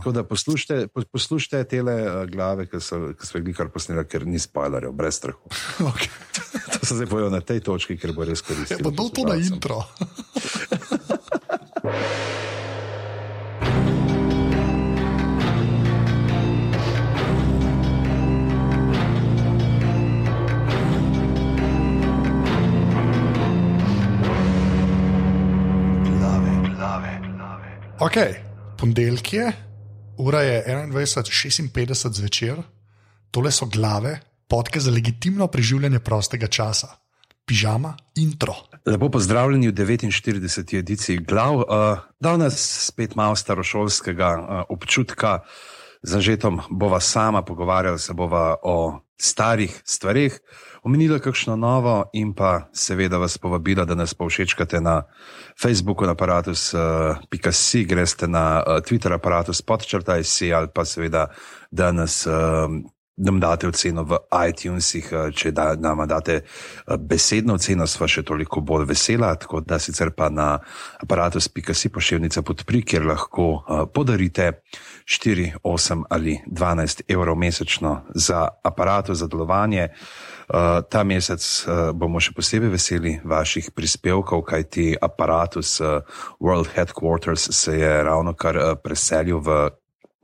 Tako da poslušajte, poslušajte te uh, glave, ki so, ki so jih kar posneli, ker ni spoilerjev, brez strahu. Okay. to se zdaj pojejo na tej točki, ker bo res koristilo. Ja, pa to, to na intro. Ok, ponedeljek je, ura je 21:56 zvečer, tole so glave, podke za legitimno preživljanje prostega časa, pižama, intro. Lepo pozdravljeni v 49. ediciji glav. Uh, danes spet malo starošolskega uh, občutka, za žetom bova sama pogovarjala se bova o starih stvarih, omenila kakšno novo in pa seveda vas povabila, da nas povšečkate na Facebooku na aparatus.com, uh, greste na uh, Twitter aparatus podčrtaj si ali pa seveda, da nas. Uh, nam date oceno v iTunesih, če da, nam date besedno oceno, sva še toliko bolj vesela. Tako da sicer pa na aparatus.si pošiljnica podpri, kjer lahko podarite 4, 8 ali 12 evrov mesečno za aparatus, za delovanje. Ta mesec bomo še posebej veseli vaših prispevkov, kajti aparatus World Headquarters se je ravno kar preselil v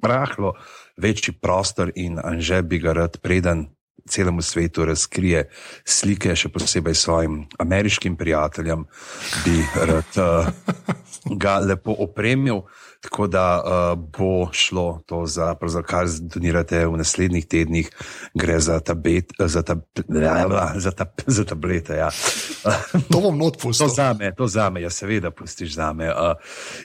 rahlo večji prostor in že bi ga rad preden celemu svetu razkrije slike, še posebej svojim ameriškim prijateljem, bi rad uh, ga lepo opremil. Tako da uh, bo šlo to, za, kar donirate v naslednjih tednih, gre za, tabet, za, ta, za, ta, za tablete. Ja. To bom odpustil. To za me, to za me, ja, seveda, pustiš za me. Uh,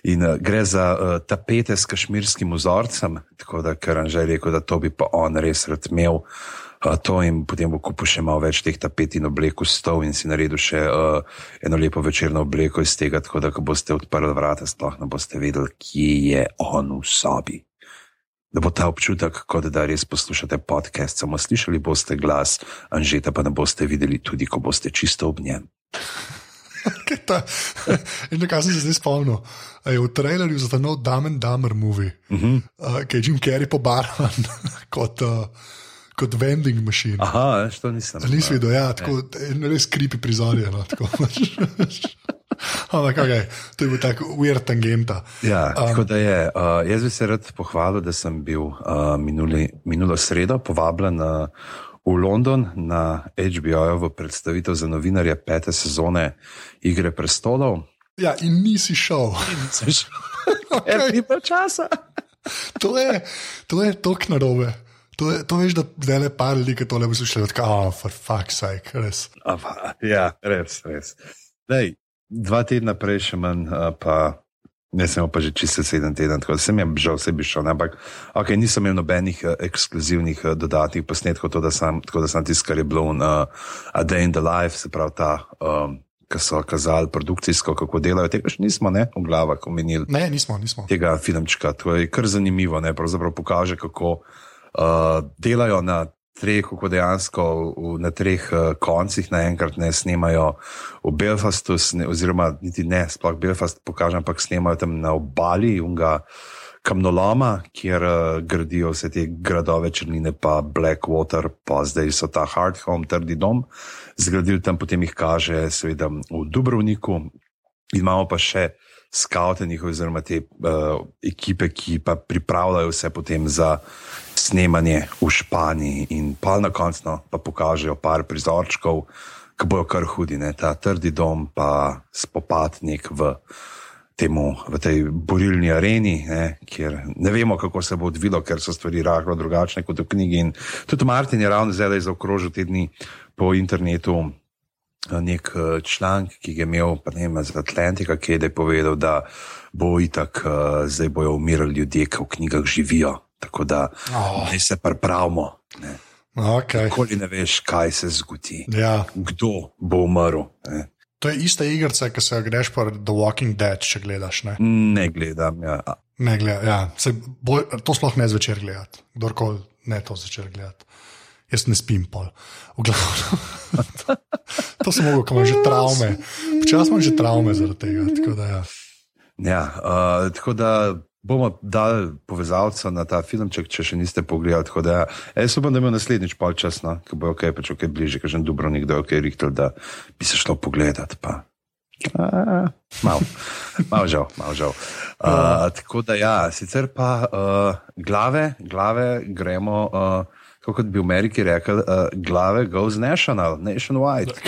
in uh, gre za uh, tapete s kašmirskim vzorcem, tako da kar že rekel, da to bi pa on res rad imel to in potem bo kupil še malo več teh tapet in obleko stov in si naredil še uh, eno lepo večerno obleko iz tega, tako da ko boste odprli vrata, sploh ne boste vedeli, kje je on v sobi. Da bo ta občutek, kot da res poslušate podcast, samo slišali boste glas, anžeta pa ne boste videli tudi, ko boste čisto ob njem. In nekaj sem se zdaj spomnil. Je v trailerju za ta nov Dumb and Dumber movie, uh -huh. uh, ki je Jim Carrey pobarvan kot. Uh, kot vending machine. Aha, to nisem. Nisi videl, ja, tako res kripi prizorje. No, Ampak, okay, to je bil tako weird tangenta. Ja, um, tako da je. Uh, jaz bi se rad pohvalil, da sem bil uh, minuli, minulo sredo povabljen uh, v London na HBO v predstavitev za novinarje pete sezone Igre prestolov. Ja, in nisi šel. Nisem šel. okay. Ni pa časa. to je, to je tok narobe. To, to veš, da zdaj le par ljudi, ki to ne bi slišali, kot oh, for fuck's sake, res. Ava, ja, res, res. Dej, dva tedna prej še manj, pa ne samo pa že čisto sedem teden, tako da sem jim žal, vse bi šel, ampak okay, nisem imel nobenih uh, ekskluzivnih uh, dodatnih posnetkov, to, da sem, tako da sem tisto, kar je bilo na uh, A Day in the Life, se pravi ta. Um, Ki so kazali produkcijsko, kako delajo, tega še nismo ne, v glavah omenili. Ne, nismo, nismo. Tega filmčka, to je kar zanimivo, ne, pravzaprav pokaže, kako uh, uh, delajo na treh, kako dejansko v, na treh uh, koncih naenkrat ne snemajo v Belfastu, sne, oziroma niti ne, sploh Belfast pokažem, ampak snemajo tam na obali unga. Kamnoloma, kjer uh, gradijo vse te gradove črnine, pa Blackwater, pa zdaj so ta Hard Home, trdi dom, zgradili tam, potem jih kaže, seveda v Dubrovniku. Imamo pa še skaute njihove, oziroma te uh, ekipe, ki pa pripravljajo vse potem za snemanje v Španiji, in pa na koncu no, pa pokažejo par prizorčkov, ki bojo kar hudi, ne? ta trdi dom, pa spopadnik v. Temu, v tej borilni areni, ne, kjer ne vemo, kako se bo odvilo, ker so stvari rahlo drugačne kot v knjigi. In tudi Martin je ravno zdaj zaokrožil te dni po internetu nek eh, članek, ki je imel vem, z Atlantika, ki je povedal, da bo itak, uh, zdaj bojo umirali ljudje, ki v knjigah živijo. Tako da oh. se pripravimo. Okay. Nikoli ne veš, kaj se zgodi. Ja. Kdo bo umrl. Ne? To je ista igrica, ki se greš po The Walking Dead, če gledaš. Ne, ne gledam. Ja. Ne gledam ja. boj, to sploh ne zvečer gledati. Kdorkoli ne to zvečer gledati. Jaz ne spim pol. to sem mogel, ko imam že travme. Včasih imam že travme zaradi tega. Tako da, ja. Ja, uh, tako da bomo dali povezalca na ta filmček, če še niste pogledali. Tako da, ja. jaz upam, da bo naslednjič pol čas, no, ko bo ok, pač ok, bliže, ker že dobro nekdo je ok, rekel, da bi se šlo pogledat. Pa. Mal, mal žal, mal žal. Uh, tako da, ja, sicer pa uh, glave, glave gremo, uh, kot bi v Ameriki rekel, uh, glave goes national, nationwide.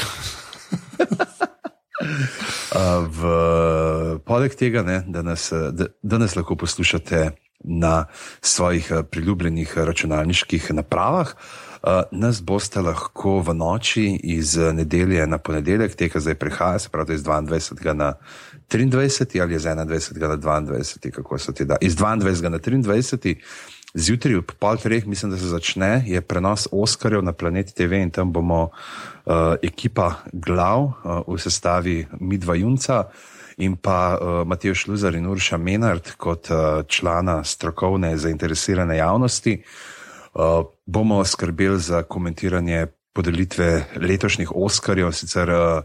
V, poleg tega, ne, da, nas, da, da nas lahko poslušate na svojih priljubljenih računalniških napravah, nas boste lahko v noči iz nedelje na ponedeljek, tega zdaj prihaja, se pravi iz 22. na 23. ali iz 21. na 22. kako se ti da. Iz 22. na 23. Zjutraj ob pol treh, mislim, da se začne, je prenos Oskarjev na Planet TV in tam bomo uh, ekipa glav uh, v sestavi Midva Junca in pa uh, Matej Šluzar in Urša Menard kot uh, člana strokovne zainteresirane javnosti. Uh, bomo skrbeli za komentiranje podelitve letošnjih Oskarjev, sicer uh,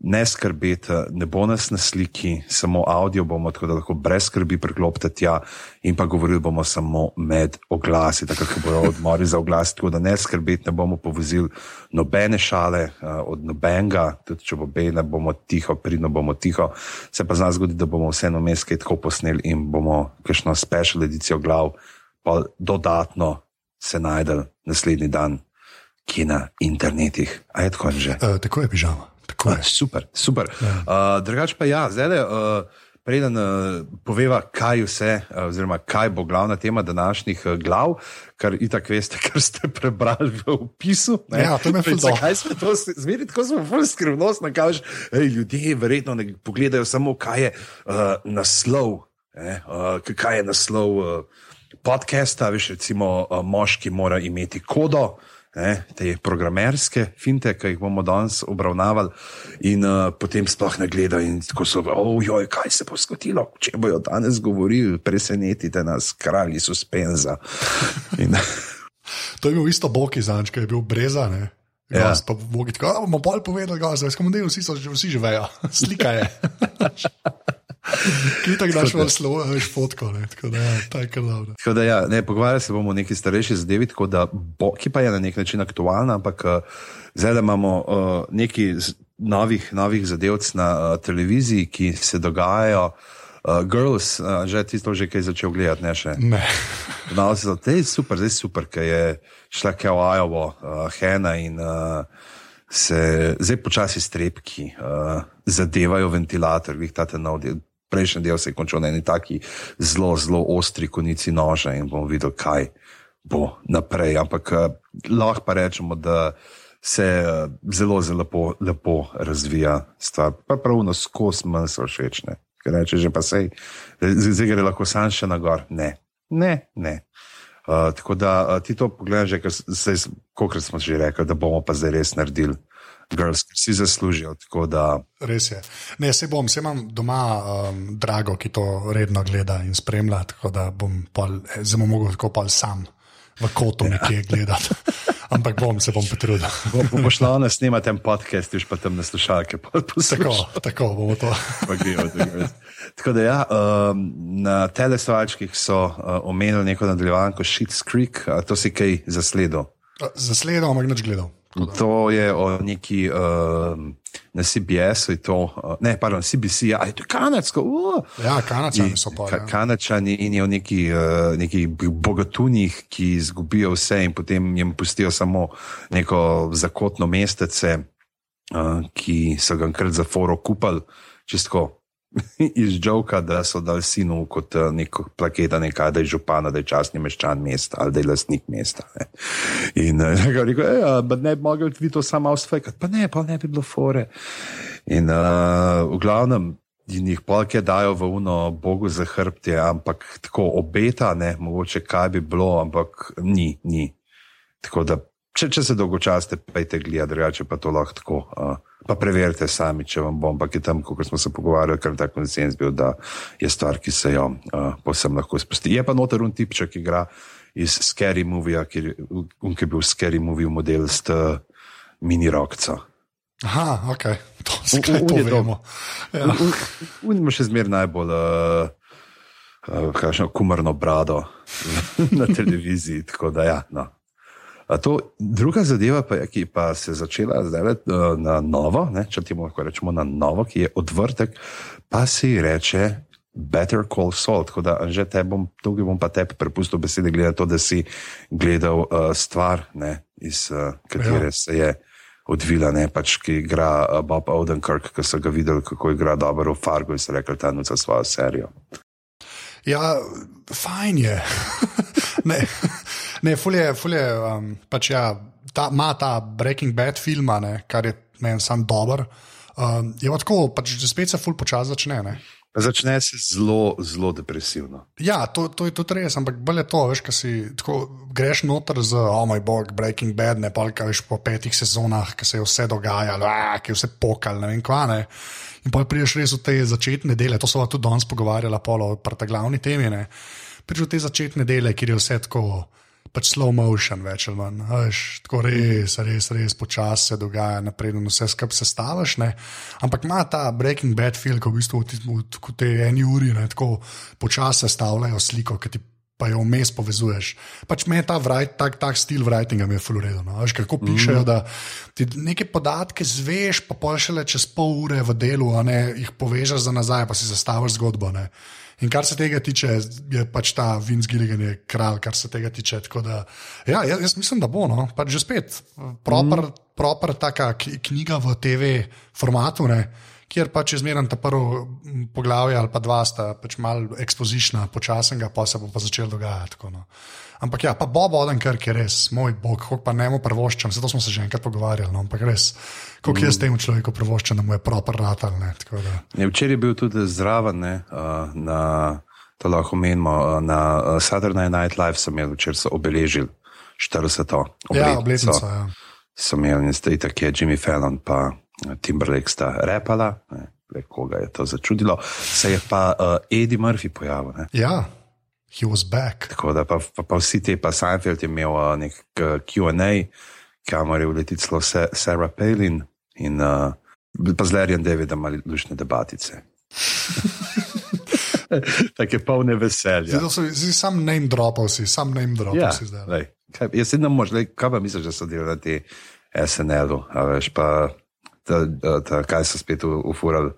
ne skrbeti, ne bo nas na sliki, samo avdio bomo, tako da lahko brez skrbi preklopite tja in pa govorili bomo samo med oglasi, tako da bodo odmori za oglas, tako da ne skrbeti, ne bomo povozili nobene šale uh, od nobenega, tudi če bo bejna, bomo tiho, pridno bomo tiho. Se pa zna zgoditi, da bomo vseeno meske tako posneli in bomo kakšno special edicijo glav, pa dodatno se najdel naslednji dan. Ki na internetih, a je tako že? Uh, tako je pižama. Tako je. Super, super. Ja. Uh, drugač pa ja, zdaj le. Uh, Preden uh, poveva, kaj vse, uh, oziroma kaj bo glavna tema današnjih uh, glav, kar itak veste, kar ste prebrali v opisu. Ne? Ja, to je zelo dobro. Zakaj smo to zmeri, tako smo bolj skrivnostni, kaže, da ljudje verjetno ne pogledajo samo, kaj je uh, naslov, uh, kaj je naslov uh, podcasta, veš, recimo, uh, moški mora imeti kodo ne, te programerske finte, ki jih bomo danes obravnavali, in uh, potem sploh ne gledajo. In tako so, ojoj, kaj se bo zgodilo, če bojo danes govorili, presenetite nas, kralji suspenza. In, to je bil isto Bog iz Ančka, je bil brezan. Ja, pa bogi tako, bomo bolj povedali, da se smo delali, vsi, vsi že vejo, slika je. Ki tako daš malo slovo, veš fotko, ne? tako da je ja, kar dobro. Tako da ja, ne, pogovarjali se bomo o neki starejši zadevi, tako da bo, ki pa je na nek način aktualna, ampak uh, zdaj da imamo uh, nekaj novih, novih zadev na uh, televiziji, ki se dogajajo. Uh, girls, uh, že ti to že kaj začel gledati, ne še? Ne. no, zdaj je super, zdaj je super, ker je šla kaj v Iowa, uh, Hena in uh, se zdaj počasi strepki uh, zadevajo ventilator, vi ta nov del prejšnji del se je končal na eni taki zelo, zelo ostri konici noža in bomo videli, kaj bo naprej. Ampak uh, lahko pa rečemo, da se uh, zelo, zelo lepo, lepo razvija stvar. Pa pravno skozi manj so všečne. Ker reče že pa sej, zdaj gre lahko sam še na gor. Ne, ne, ne. Uh, tako da uh, ti to pogledaš, kot smo že rekli, da bomo pa zdaj res naredili girls, ki si zaslužijo. Da... Res je. Ne, se bom, se imam doma um, drago, ki to redno gleda in spremlja, tako da bom eh, zelo mogel tako pa sam v kotu ja. nekje gledati. Ampak bom se bom potrudil. Bo, bo šla ona snimati ten podcast, už pa tam na slušalke. Tako, tako bomo to. tako da ja, um, na telesovačkih so uh, omenili neko nadaljevanko Shit's Creek, a to si kaj zasledil? Zasledil, ampak nič gledal. To je o neki uh, na CBS-u, uh, ne, pardon, CBC, ja, je to kanadsko. Uh. Ja, kanadčani so pa. Ka, ja. Kanadčani in je o neki, uh, neki bogatunih, ki izgubijo vse in potem jim pustijo samo neko zakotno mestece, uh, ki so ga enkrat za foro kupali, čistko. iz Džoka, da so dali sinu kot eh, neko plaketa, nekaj, da je župan, da je časni meščan mesta ali da je lastnik mesta. Ne. In uh, rekel, ne bi mogel vi to samo ustvekati, pa ne, pa ne bi bilo fore. In uh, v glavnem. In jih polke dajo v uno, Bogu za hrbtje, ampak tako obeta, ne, mogoče kaj bi bilo, ampak ni, ni. Tako da, če, če se dolgočasite, pejte gledati, drugače pa to lahko tako. Uh, pa preverite sami, če vam bom, ampak je tam, kot smo se pogovarjali, kar ta konsens bil, da je stvar, ki se jo uh, posem lahko spusti. Je pa noter un tipček, ki igra iz Scary Movie, ki, ki je bil Scary Movie model s mini rokco. Aha, ok, to se lahko vemo. Unimo še zmer najbolj. Uh, uh, kakšno kumrno brado na televiziji. Da, ja, no. To, druga zadeva, pa je, ki pa se je začela zdaj uh, na novo, ne, če ti lahko rečemo na novo, ki je odvrtek, pa se ji reče. Better call Saul, tako da že te bom, tukaj bom pa tebi prepustil besede, glede na to, da si gledal uh, stvar, ne, iz uh, katere ja. se je odvila, ne pač, ki igra uh, Bob Odenkirk, ki so ga videli, kako igra dobro v Fargo in so rekli, da je to za svojo serijo. Ja, fajn je. ne, ne, fulje, fulje, um, pač ja, ta, ima ta Breaking Bad film, kar je meni sam dober. Um, je pa tako, pač spet se fulj počasi začne. Ne. Začne se zelo, zelo depresivno. Ja, to, to je tudi res, ampak bolje to, veš, kaj si tako, greš noter z, oh moj bog, Breaking Bad, ne pa veš po petih sezonah, ki se je vse dogajalo, ki je vse pokal, ne vem kva ne. In pa prideš res v te začetne dele, to so tudi danes pogovarjali, polo, prta glavni temi. Prideš v te začetne dele, kjer je vse tako pač slow motion, več ali manj. Veš, tako res, res, res počasi se dogaja, napredno vse skupaj se stavaš. Ampak ima ta Breaking Bad film, ko v bistvu v tej eni uri ne, tako počasi sestavljajo sliko, ki ti. Pa jo vmes povezuješ. Pač me je ta write, tak, tak stil writinga mi je fluoredo. No? Veš, kako pišejo, mm. da ti neke podatke zveš, pa pol šele čez pol ure v delu, a ne jih povežeš za nazaj, pa si zastaviš zgodbo. Ne? In kar se tega tiče, je pač ta Vince Gilligan je kralj, kar se tega tiče. Da, ja, jaz, jaz mislim, da bo, no, pač že spet, proper, mm. proper taka knjiga v TV formatu, ne, kjer pač je zmeren ta prvo poglavje ali pa dva sta pač mal ekspozična, počasnega, pa se bo pa začel dogajati. Tako, no. Ampak ja, pa Bob Odenkirk je res, moj bog, kako pa ne mu prvoščam, zato smo se že enkrat pogovarjali, no, ampak res, kako mm. jaz temu človeku prvoščam, da mu je proper ratal. Ne, ne, včeraj je bil tudi zraven, ne, uh, na, to lahko menimo, na Saturday Night Live sem imel, včeraj so obeležili 40. obletnico. Ja, obletnico, ja. So imeli in zdaj tako je Jimmy Fallon pa Timberlake sta repala, ne, koga je to začudilo, se je pa uh, Eddie Murphy pojavil. Ne. Ja. He was back. Tako da pa, pa, pa vsi ti, pa Seinfeld je imel uh, nek uh, QA, kamor je uletel celo Sarah Palin in uh, pa z Larryjem Davidom imeli lušne debatice. Tako je polne veselja. Zdaj, so, zdaj sam name dropal si, sam name dropal ja, si zdaj. Lej, kaj, jaz se ne morem, kaj pa misliš, da so delali na te SNL-u, veš pa, ta, ta, ta, kaj so spet ufurali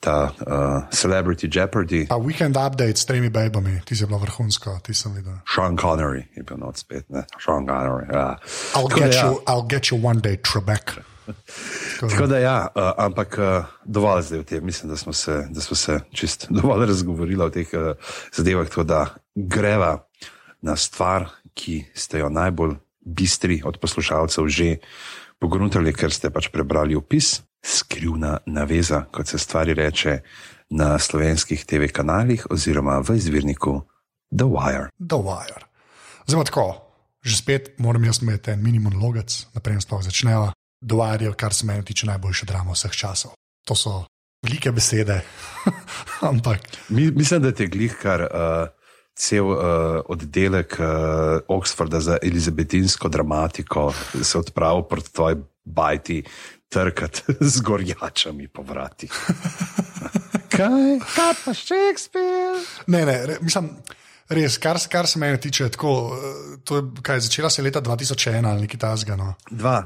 ta uh, Celebrity Jeopardy. Pa Weekend Update s tremi babami, ti si bila vrhunska, ti sem videl. Sean Connery je bil not spet, ne? Sean Connery. Ja. I'll, get ja. you, I'll get you one day, Trebek. Tako da, ja, uh, ampak uh, dovolj zdaj o tem, mislim, da smo se, da smo se čist dovolj razgovorili o teh uh, zadevah, tako da greva na stvar, ki ste jo najbolj bistri od poslušalcev že pogruntali, ker ste pač prebrali opis skrivna naveza, kot se stvari reče na slovenskih TV kanalih oziroma v izvirniku The Wire. The Wire. Zdaj tako, že spet moram jaz imeti en minimum logec, naprej sploh začneva. The Wire je, kar se meni tiče, najboljša drama vseh časov. To so velike besede, ampak. Mi, mislim, da te glih kar. Uh, Cel uh, oddelek uh, Oxforda za elizabetinsko dramatiko se odpravil proti tvojej bajti, trkati z gorjačami po vratih. kaj? Kaj pa Shakespeare? Ne, ne, re, mislim. Res, kar, kar se meni tiče, tako, to je kaj, začela se leta 2001 ali nekaj tasga. No.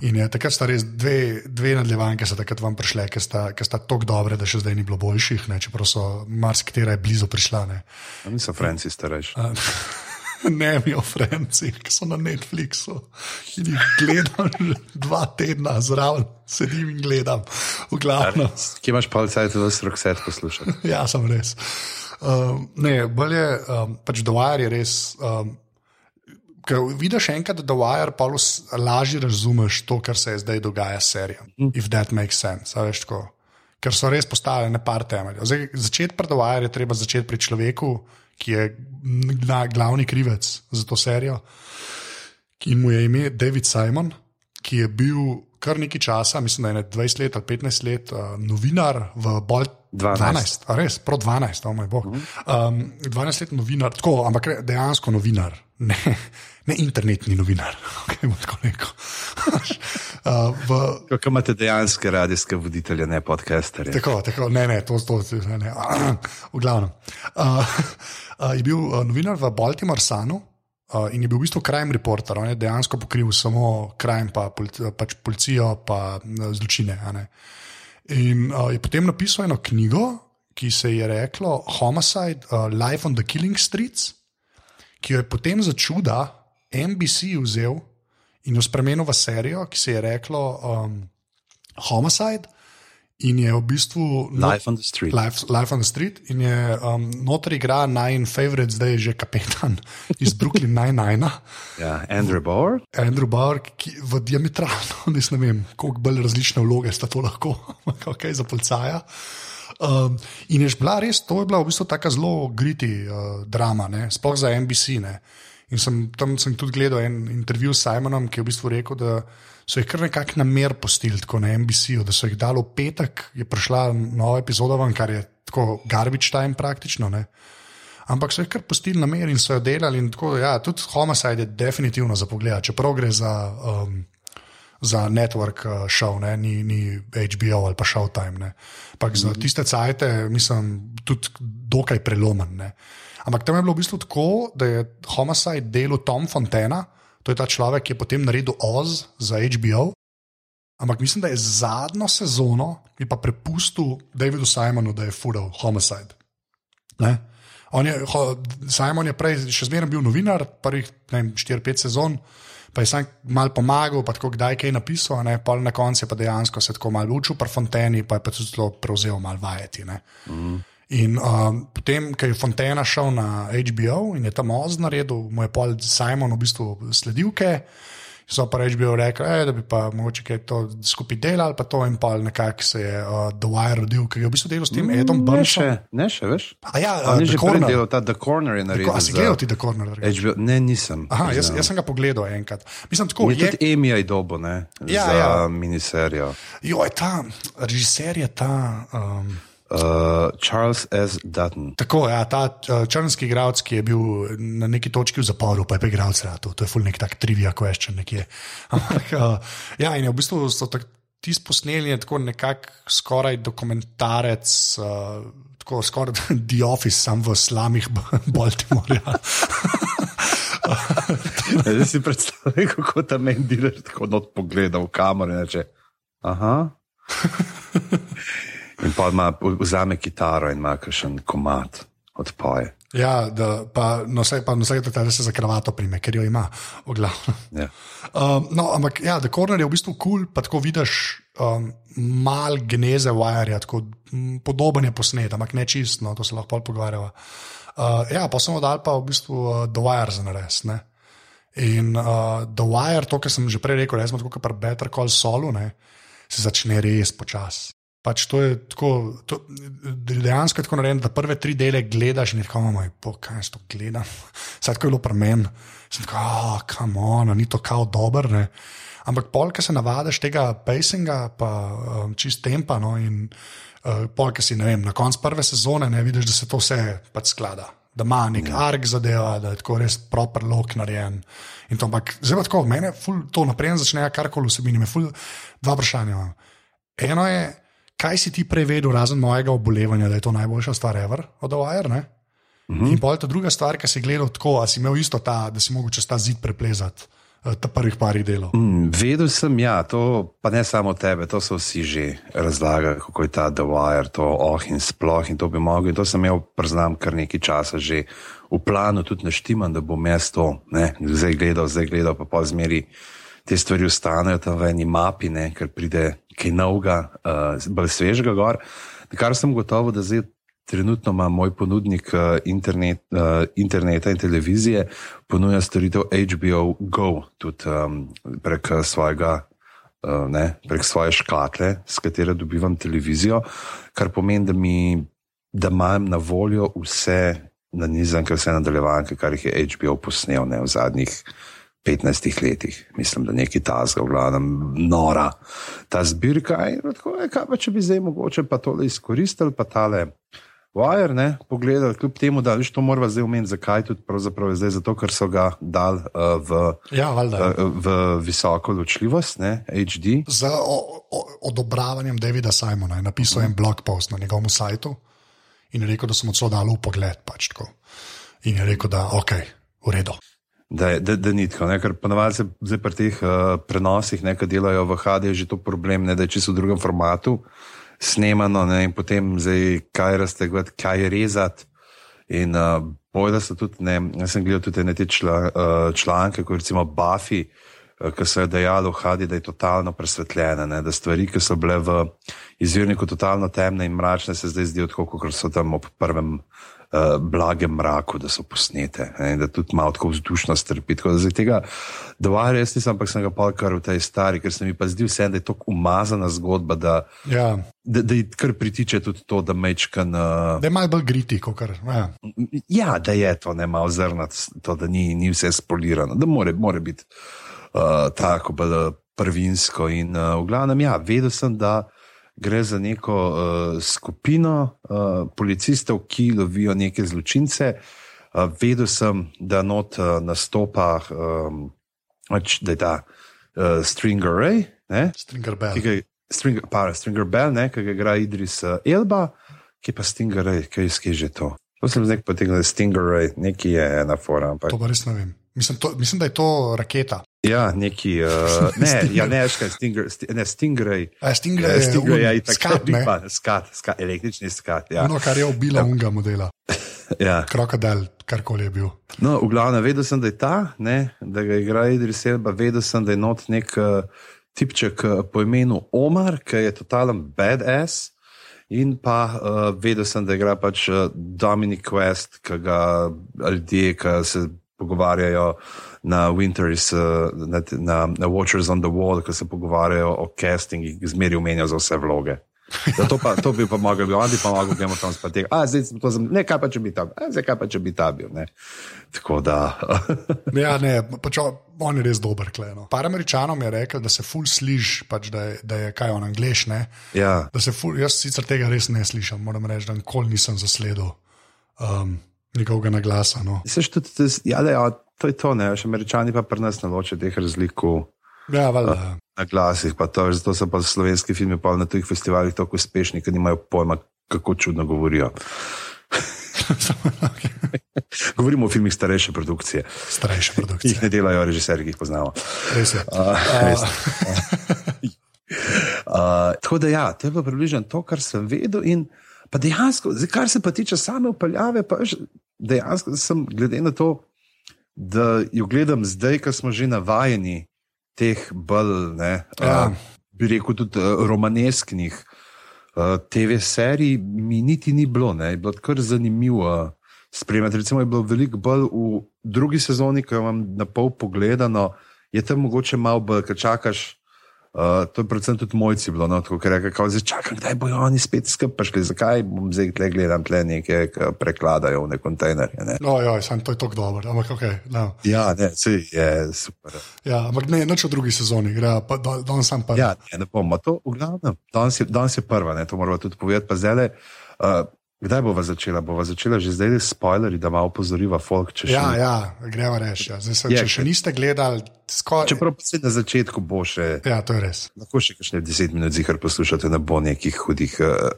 In je, takrat sta res dve, dve nadaljevanke, ki so takrat vam prišle, ki sta, sta tako dobre, da še zdaj ni bilo boljših, ne, čeprav so marsikatera je blizu prišla. Ne. Niso Franci starejši. ne mi o Franci, ki so na Netflixu. In jih gledam že dva tedna zraven, sedim in gledam. Kje imaš pa vse to, da si rok set poslušal? ja, sem res. Um, ne, bolje, um, pač Dwyer je res. Um, Ker vidiš enkrat, da Dwyer pa lažje razumeš to, kar se zdaj dogaja s serijo. Mm. If that makes sense, veš tako. Ker so res postavljene par temeljev. Začeti pri Dwyer je treba začeti pri človeku, ki je glavni krivec za to serijo. In mu je ime David Simon, ki je bil kar nekaj časa, mislim, da je 20 let ali 15 let, uh, novinar v 12, a res, pro 12, oh moj bog. Um, 12 let novinar, tako, ampak dejansko novinar, ne, ne internetni novinar. Okay, bom tako rekel. uh, v, Kako imate dejanske radijske voditelje, ne podcasterje? Tako, tako, ne, ne, to to, ne, ne. V glavnem. Uh, je bil uh, novinar v Baltimore Sunu uh, in je bil v bistvu crime reporter. On je dejansko pokril samo crime, pa polic, pač policijo, pa zločine. In uh, je potem napisal eno knjigo, ki se je reklo Homicide, uh, Life on the Killing Streets, ki jo je potem za čuda NBC vzel in jo spremenil v serijo, ki se je reklo um, Homicide. In je v bistvu Life on the street. Life, Life on the Street in je um, noter igra najn favorite, zdaj je že kapetan iz Brooklyn Nine-Nine, Ja, Andrew Bauer. Andrew Bauer, ki v diametralno, ne vem, koliko bolj različne vloge sta to lahko, kaj za policaja. Um, in je bila res, to je bila v bistvu tako zelo griti uh, drama, ne, sploh za NBC. Ne. In sem, tam sem tudi gledal en intervju s Simonom, ki je v bistvu rekel, da so jih kar nekako namer postili tako na NBC-ju, da so jih dali v petek, je prišla nova epizoda, ven, kar je tako garbage time praktično. Ne. Ampak so jih kar pustili na mer in so jo delali. Tako, ja, tudi Homicide je definitivno za pogled, čeprav gre za, um, za network uh, show, ne, ni, ni HBO ali pa Showtime. Ampak za tiste cajte, mislim, tudi dokaj prelomen. Ne. Ampak tam je bilo v bistvu tako, da je Homicide delal Tom Fontana, to je ta človek, ki je potem naredil Oz za HBO. Ampak mislim, da je zadnjo sezono je pa prepustil Davidu Simonu, da je fural Homicide. Ne? On je, ho, Simon je prej še zmeraj bil novinar, prvih 4-5 sezon, pa je sam mal pomagal, pa tako kdaj kaj napisal, ne? pol na koncu je pa dejansko se tako mal učil, pa Fonteni pa je pa tudi zelo prevzel mal vajeti. Mm. In um, potem, ko je Fontana šel na HBO in je tam oz naredil, mu je pol Simon v bistvu sledil, kaj. So pa bil rekel, ej, da bi pa mogoče kaj to skupaj delali, pa to in pa nekako se je uh, The Wire rodil, ki je v bistvu delal s tem Edom Ne Burnsom. še, ne še, veš? A ja, uh, je The že Corner. delal ta The Corner je naredil. Tako, a si gledal ti The Corner? HBO. Ne, nisem. Aha, jaz, jaz sem ga pogledal enkrat. Mislim, tako Je je. tudi Emi je dobo, ne? Ja, za ja. miniserijo. Joj, ta režiser je ta. Um, Uh, Charles S. Dutton. Tako, ja, ta uh, črnski igralec, ki je bil na neki točki v zaporu, pa je pa igralec rado. To je ful nek tak trivia question nekje. Ampak, uh, ja, in je v bistvu so tak, ti posneli je tako nekako skoraj dokumentarec. Uh, Tako skoraj The Office, sam v slamih Baltimorja. Zdaj si predstavljaj, kako ta meni dealer tako not pogleda v kamero in reče: Aha. In pa ima, vzame kitaro in ima kakšen komat odpoje. Ja, da, pa no, vse, pa no, vse, da se za kravato prime, ker jo ima, v glavnem. Ja. Um, no, ampak ja, The Corner je v bistvu kul, cool, pa tako vidiš um, mal geneze Wire, tako m, podoben je posnet, ampak ne čist, no, to se lahko pogovarjava. Uh, ja, pa smo dali pa v bistvu uh, The Wire za nares. Ne? In uh, The Wire, to, kar sem že prej rekel, resmo tako kot pri Better Call Saulu, ne, se začne res počasi. Pač to je tako, to, dejansko je tako narejeno, da prve tri dele gledaš in rečeš, moj, po, kaj jaz to gledam. Vse tako je bilo pri meni. Sem tako, ah, kam on, ni to kao dober. Ne? Ampak pol, ki se navadiš tega pacinga, pa um, čist tempa. No, in uh, pol, ki si vem, na koncu prve sezone ne vidiš, da se to vse pač sklada. Da ima nek ja. ark zadeva, da je tako res proper lok narejen. In to, ampak zdaj pa tako, mene ful, to naprej začne, karkoli vsebini. Me Ful, dva vprašanja imam. Eno je, kaj si ti prej vedel, razen mojega obolevanja, da je to najboljša stvar, ever, od Wire. Ne? Mm -hmm. In je ta druga stvar, ki si gledal tako, a si imel isto ta, da si mogel čez ta zid preplezati, eh, ta prvih parih delov. Mm, vedel sem, ja, to pa ne samo tebe, to so vsi že razlagali, kako je ta Wire, to oh in sploh in to bi mogel. In to sem imel, priznam, kar nekaj časa že v planu, tudi naštiman, da bom jaz to ne, zdaj gledal, zdaj gledal, pa pa zmeri te stvari ostanejo tam v eni mapi, ne, ker pride kaj novega, uh, bolj svežega gor. Na kar sem gotovo, da zdaj trenutno ima moj ponudnik uh, internet, uh, interneta in televizije, ponuja storitev HBO Go tudi um, prek svojega. Ne, prek svoje škatle, s katero dobivam televizijo, kar pomeni, da, mi, da imam na voljo vse nanizanke, vse nadaljevanke, kar jih je HBO posnel ne, v zadnjih 15 letih, mislim, da nekaj tazga, v glavnem, nora ta zbirka. In tako je, kaj pa če bi zdaj mogoče pa tole izkoristili, pa tale. Wire, ne, pogledali, kljub temu, da to moramo zdaj omeniti, zakaj tudi pravzaprav je zdaj, zato ker so ga dali uh, v, Ja, valjda. uh, v visoko ločljivost, ne, HD. Z o, o, odobravanjem Davida Simona je napisal en blog post na njegovem sajtu in je rekel, da so mu celo dali v pogled. Pač, tako. in je rekel, da ok, v redu. Da, da, da ni tako, ne? ker ponovadi se zdaj pri teh uh, prenosih, ne, ki delajo v HD, je že to problem, ne, da je čisto v drugem formatu snemano ne, in potem zdaj kaj raztegovati, kaj rezati. In uh, bojda so tudi, ne, jaz sem gledal tudi te čla, uh, članke, kot recimo Buffy, uh, ki so jo dejali v HD, da je totalno presvetljena, ne, da stvari, ki so bile v izvirniku totalno temne in mračne, se zdaj zdijo tako, kot so tam ob prvem uh, blagem mraku, da so posnete ne, da tudi malo tako vzdušno strpi. Tako da zdaj tega dovarja, jaz nisem, ampak sem ga pa kar v tej stari, ker se mi pa zdi vse, da je to umazana zgodba, da, Ja, da, da ji kar pritiče tudi to, da mečkan. Uh, da je malo bolj griti, kot kar. Ja. Ja, da je to ne malo zrnat, to, da ni, ni vse spolirano, da more, more biti uh, tako bolj uh, prvinsko. In uh, v glavnem, ja, vedel sem, da gre za neko uh, skupino uh, policistov, ki lovijo neke zločince. Uh, vedel sem, da not uh, nastopa, um, da je ta uh, Stringer Ray, ne, Stringer Bell. ki ga Stringer, pa, Stringer Bell, ne, ki ga igra Idris uh, Elba, ki pa Stinger Ray, kaj je že to. To sem zdaj potegnil, Stinger Ray, neki je ena fora. Ampak, To pa res ne vem. Mislim, to, mislim, da je to raketa. ja, neki, uh, ne, ja, ne, škaj, Stinger, sti, ne, Stingray. A, Stinger Ja, je Stingray je itak, skat, ne? riba, skat, skat, električni skat. Ja. Ono, kar je ubilo unga modela, Ja. krokodil, karkoli je bil. No, v glavnem, vedel sem, da je ta, ne, da ga igra Idris Elba, vedel sem, da je not nek uh, tipček uh, po imenu Omar, ki je totalen badass. In pa uh, vedel sem, da igra pač uh, Dominic West, ki ga ljudje, ki se pogovarjajo na Winter is, uh, na, na, na Watchers on the Wall, ki se pogovarjajo o castingih, zmeri omenjajo za vse vloge. Da to, pa, to bi pa mogel biti, oni pa mogel Thrones pa tega. A, zdaj sem to zam, ne, kaj pa če bi ta, a, zdaj kaj pa če bi ta bil, ne. Tako da. Ja, ne, pač on je res dober. Kleno. Par američanom je rekel, da se ful sliši, pač, da, je, da je kaj on angliš. Ja. Da se ful, jaz sicer tega res ne slišim, moram reči, da nikoli nisem zasledil um, njegovega naglasa. No. Seš tudi, ja, da, ja, to je to, ne, še američani pa pri nas naločijo teh razlik Ja, valjda. na glasih, pa to, zato so pa slovenski filmi pa na tujih festivalih tako uspešni, ker nimajo pojma, kako čudno govorijo. Govorimo o filmih starejše produkcije, Starejše ki jih produkcije. ne delajo režiserji, ki jih poznamo. Res je. Uh, Uh, tako da, ja, to je bilo približno to, kar sem vedel. In pa dejansko, zdaj, kar se pa tiče same upeljave, pa veš, dejansko sem, glede na to, da jo gledam zdaj, ko smo že navajeni teh bolj, ne, Ja. uh, bi rekel, tudi uh, romanesknih uh, TV serij, mi niti ni bilo, ne, je bilo kar zanimivo. Spremljati, recimo, je bilo veliko bolj v drugi sezoni, ko imam na pol pogledano, je tam mogoče malo bolj, ker čakaš. Uh, to je predvsem tudi mojci bilo, no, tako rekel, kao, zdaj čakam, kdaj bojo oni spet skupaj prišli, zakaj bom zdaj tle gledam tle neke, ki prekladajo v ne kontejnerje. Ne. No, ja, sam to je tako dobro, ampak ok. No. Ja, ne, sej je super. Ja, ampak ne, noč v drugi sezoni, gre pa danes sam pa. Ja, ne, ne bomo to, v glavnem. Danes je, danes je prva, ne, to moramo tudi povedati, pa zdaj. Uh, kdaj bova začela? Bova začela že zdaj, spoilerji, da malo opozoriva folk, še. ja, ni. ja greva reči. Ja. Zdaj, se, Je, če še niste gledali, skoro. Čeprav se na začetku bo še. Ja, to je res. Lahko še kakšne deset minut zihar poslušate, ne bo nekih hudih uh,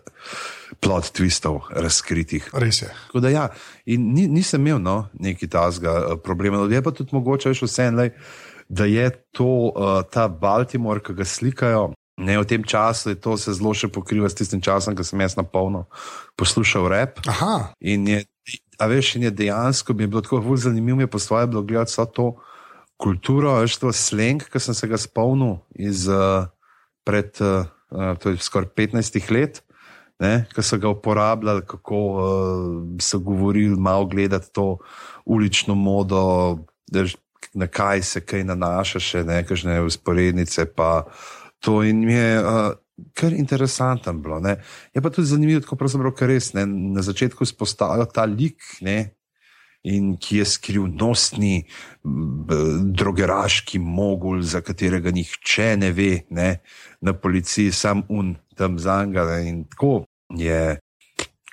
plot twistov razkritih. Res je. Tako da ja, in ni, nisem imel no, neki tazga uh, problema. Je pa tudi mogoče še vse en, da je to uh, ta Baltimore, ki ga slikajo. Ne, v tem času to se zelo še pokriva s tistim časom, ko sem jaz na polno poslušal rap. Aha, In je, a veš, in je dejansko mi je bilo tako zelo zanimivo, mi je po svoje bilo gledati vso to kulturo, veš, to sleng, ki sem se ga spomnil iz uh, pred uh, uh, skoraj 15 let. Ki so ga uporabljali, kako uh, so govorili, malo gledati to ulično modo, da veš, na kaj se kaj nanaša, še nekakšne usporednice. Pa to in mi je uh, kar interesantno bilo. Ne. Je pa tudi zanimivo, kako pravzaprav, ker res ne, na začetku spostavljajo ta lik. Ne, in ki je skrivnostni drogeraški mogul, za katerega nihče ne ve, ne, na policiji, sam un tam zanga. In tako je,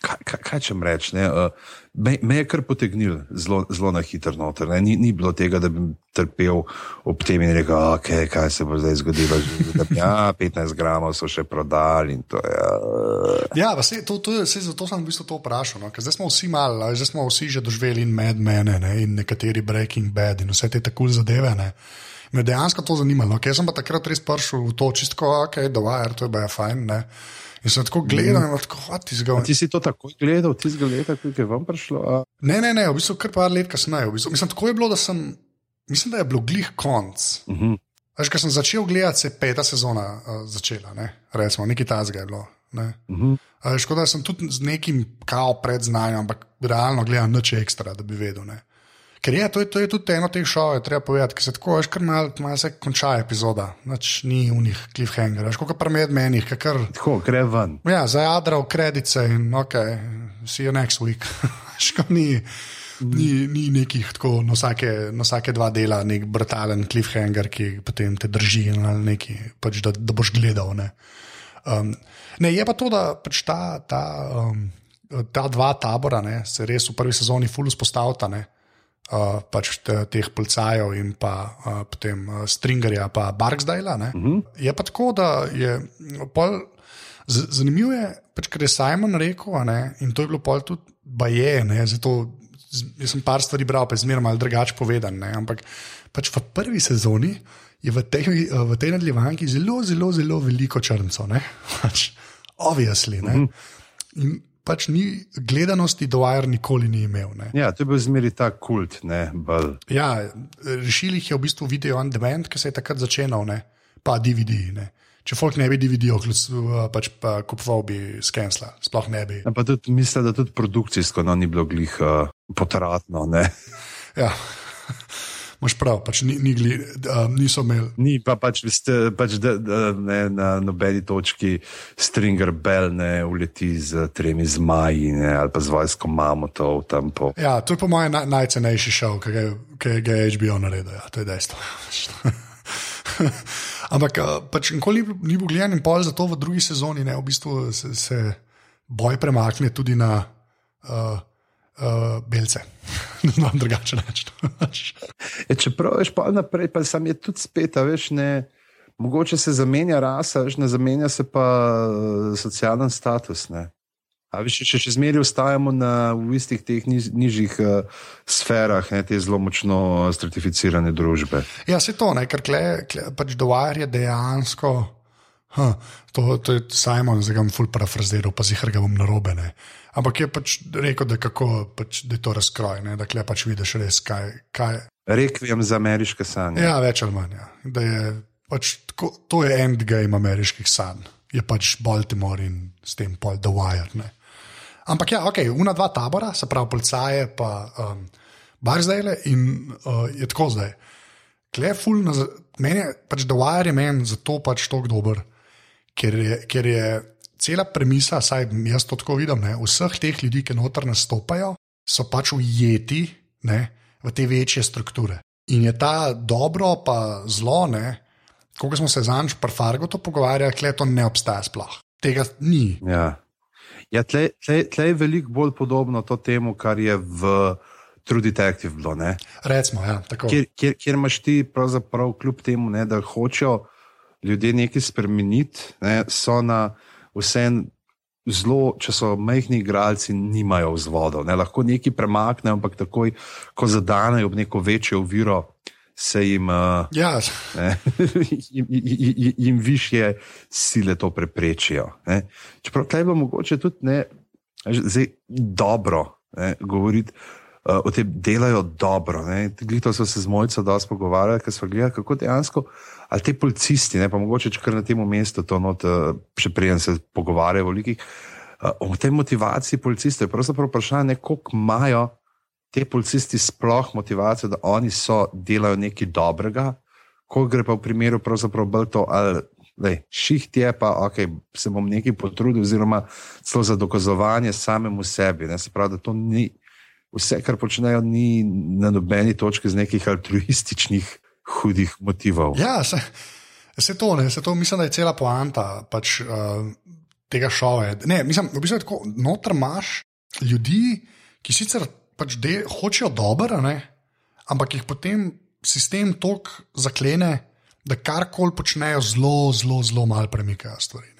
kaj, kaj, kaj če rečem, uh, me, me je kar potegnil zelo na hitro noter. Ni, ni bilo tega, da bi trpel ob tem in rekel, okay, kaj se bo zdaj zgodilo. Da, ja, 15 gramov so še prodali. To je, uh... Ja, vse, to, to, vse, zato sem v bistvu to vprašal. No? Zdaj smo vsi malo, zdaj smo vsi že doživeli in Mad Men ne? in nekateri Breaking Bad in vse te tako zadeve. Ne? Me dejansko to zanimalo. No? Jaz sem pa takrat res prišel v to čisto, ok, dovajar, to je bilo fajn. Ne? In sem tako gledal, mm. tako ti zgodi. Ti si to tako gledal, ti si gledal, kako je vam prišlo? A? Ne, ne, ne, v bistvu kar par let kasneje. V bistvu. Mislim, tako je bilo, da sem, mislim, da je bilo glih konc. Mm -hmm. Až ko sem začel gledati, se je peta sezona uh, začela, ne? recimo, nekaj tazga je bilo. Ne? Mm -hmm. Škoda, da sem tudi z nekim kao predznanjem, ampak realno gledam noče ekstra, da bi vedel. Ne? Ker je to, je to je tudi eno teh šov, treba povedati, ker se tako veš, kar malo mal se konča epizoda, noč ni v njih cliffhanger, veš, kot pa med menih, kar. Tako, gre ven. Ja, za jadra v kredice in ok, see you next week. Škoda ni. Ni, ni nekih tako, na vsake, na vsake dva dela, nek brutalen cliffhanger, ki potem te drži ali nekaj, pač, da, da boš gledal. Ne. Um, ne, je pa to, da pač ta, ta, um, ta dva tabora ne, se res v prvi sezoni fully spostavita uh, pač te, teh policajev in pa uh, potem uh, Stringerja, pa Barksdale. Uh -huh. Je pa tako, da je pol. Zanimivo je, pač, kar je Simon rekel, ne, in to je bilo pol tudi baje, ne, zato jaz sem par stvari bral, pa je zmeraj malo drugače povedan. Ne, ampak pač v prvi sezoni je v tej, v tej nadaljevanki zelo, zelo, zelo veliko črncev, pač, obvisli. Uh -huh pač ni gledanosti, do Air nikoli ni imel. Ne. Ja, to je bil zmeri ta kult. Ne, ja, rešili jih je v bistvu video on demand, ki se je takrat začel, pa DVD. Ne. Če folk ne bi DVD-ov, pač pa kupoval bi skensla, sploh ne bi. Ja, mislim, da tudi produkcijsko no, ni bilo glih uh, potratno. Ja. Moš prav, pač ni, ni gli, uh, niso imeli. Ni pa pač, ste, pač da, da, ne, na nobeni točki stringer bell ne uleti z tremi zmaji ne, ali pa z vojsko mamotov. Po... Ja, to je po mojem naj, najcenejši šov, ki ga je HBO naredil, ja, to je dejstvo. Ampak pač nikoli ni, ni bil gledan in pol za to v drugi sezoni, ne, v bistvu se, se boj premakne tudi na. Uh, uh, belce. Na drugačen način. e, čeprav veš, pa naprej, pa sam je tudi spet, veš, ne. Mogoče se zamenja rasa, veš, ne zamenja se pa uh, socialen status. Ne. A veš, če še zmeraj ostajamo na, v istih teh niž, nižjih uh, sferah, ne, te zelo močno stratificirane družbe. Ja, se to, ne, ker kle, kle, pač dovar je dejansko. Huh, to, to je Simon, zdaj ga bom ful parafraziral, pa si hrga bom narobe. Ne. Ampak je pač rekel, da, kako, pač, da je to razkroj, ne, da kle pač vidiš res, kaj. kaj. Rekvijem za ameriške sanje. Ja, več ali manj. Ja. Je, pač, tako, to je endgame ameriških sanj, je pač Baltimore in s tem pol The Wire. Ne. Ampak ja, ok, una dva tabora, se pravi policaje, pa um, Barzdale in uh, je tako zdaj. Kle, ful, na, meni je pač The Wire je meni zato pač tako dober ker je, ker je cela premisa, saj jaz to tako vidim, ne, vseh teh ljudi, ki noter nastopajo, so pač ujeti ne, v te večje strukture. In je ta dobro, pa zlo, kot smo se zanj pri Fargo pogovarjali, da to ne obstaja sploh. Tega ni. Ja, ja tle, tle, tle je veliko bolj podobno to temu, kar je v. True Detective bilo. Recimo, ja, kjer, kjer, kjer imaš ti, pravzaprav, kljub temu, ne, da hočejo ljudje nekaj spremeniti, ne, so na vse zelo, če so majhni igralci, nimajo vzvodov. Ne, lahko nekaj premaknejo, ampak takoj, ko zadanejo ob neko večjo oviro, se jim, uh, ja. ne, jim, jim, jim više sile to preprečijo. Ne. Čeprav je bilo mogoče tudi ne, zdaj, dobro ne, govoriti. O tem delajo dobro. Glito so se z mojco dosti pogovarjali, ker so gledali, kako dejansko ali te policisti, ne pa mogoče kar na tem mestu, to not, eh, še preden se pogovarjajo o likih. Eh, o tej motivaciji policistov je pravzaprav vprašanje, koliko imajo ti policisti sploh motivacijo, da oni so delajo nekaj dobrega, ko gre pa v primeru pravzaprav bolj to, ali lej, šiht je pa, ok, se bom nekaj potrudil, oziroma celo za dokazovanje samemu sebi. Ne, se pravi, da to ni. Vse, kar počnejo, ni na nobeni točki z nekih altruističnih, hudih motivov. Ja, se, se to ne, se to mislim, da je cela poanta pač, uh, tega šova. Ne, mislim, v bistvu je tako, noter imaš ljudi, ki sicer pač de, hočejo dobro, ampak jih potem sistem tok zaklene, da karkoli počnejo, zelo, zelo, zelo malo premikajo stvari.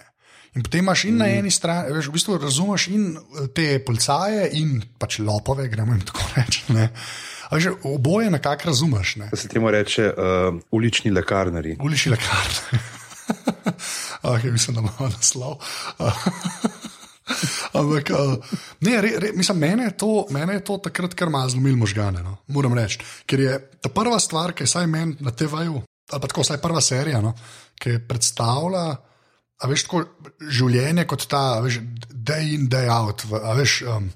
In potem imaš in na eni strani, veš, v bistvu razumeš in te policaje, in pač lopove, gremo jim tako reči. Že oboje nekako razumeš. Ne? Se temu reče uh, ulični lekarnari. Ulični lekarnari. ah, mislim, da imamo naslov. Ampak, uh, ne, re, re, mislim, mene, je to, mene je to takrat kar malo zlomil možgane, no? moram reči. Ker je ta prva stvar, ki je saj meni na TV-ju, ali pa tako vsaj prva serija, no? ki predstavlja. A veš, tako življenje kot ta, veš, day in day out. A veš, um,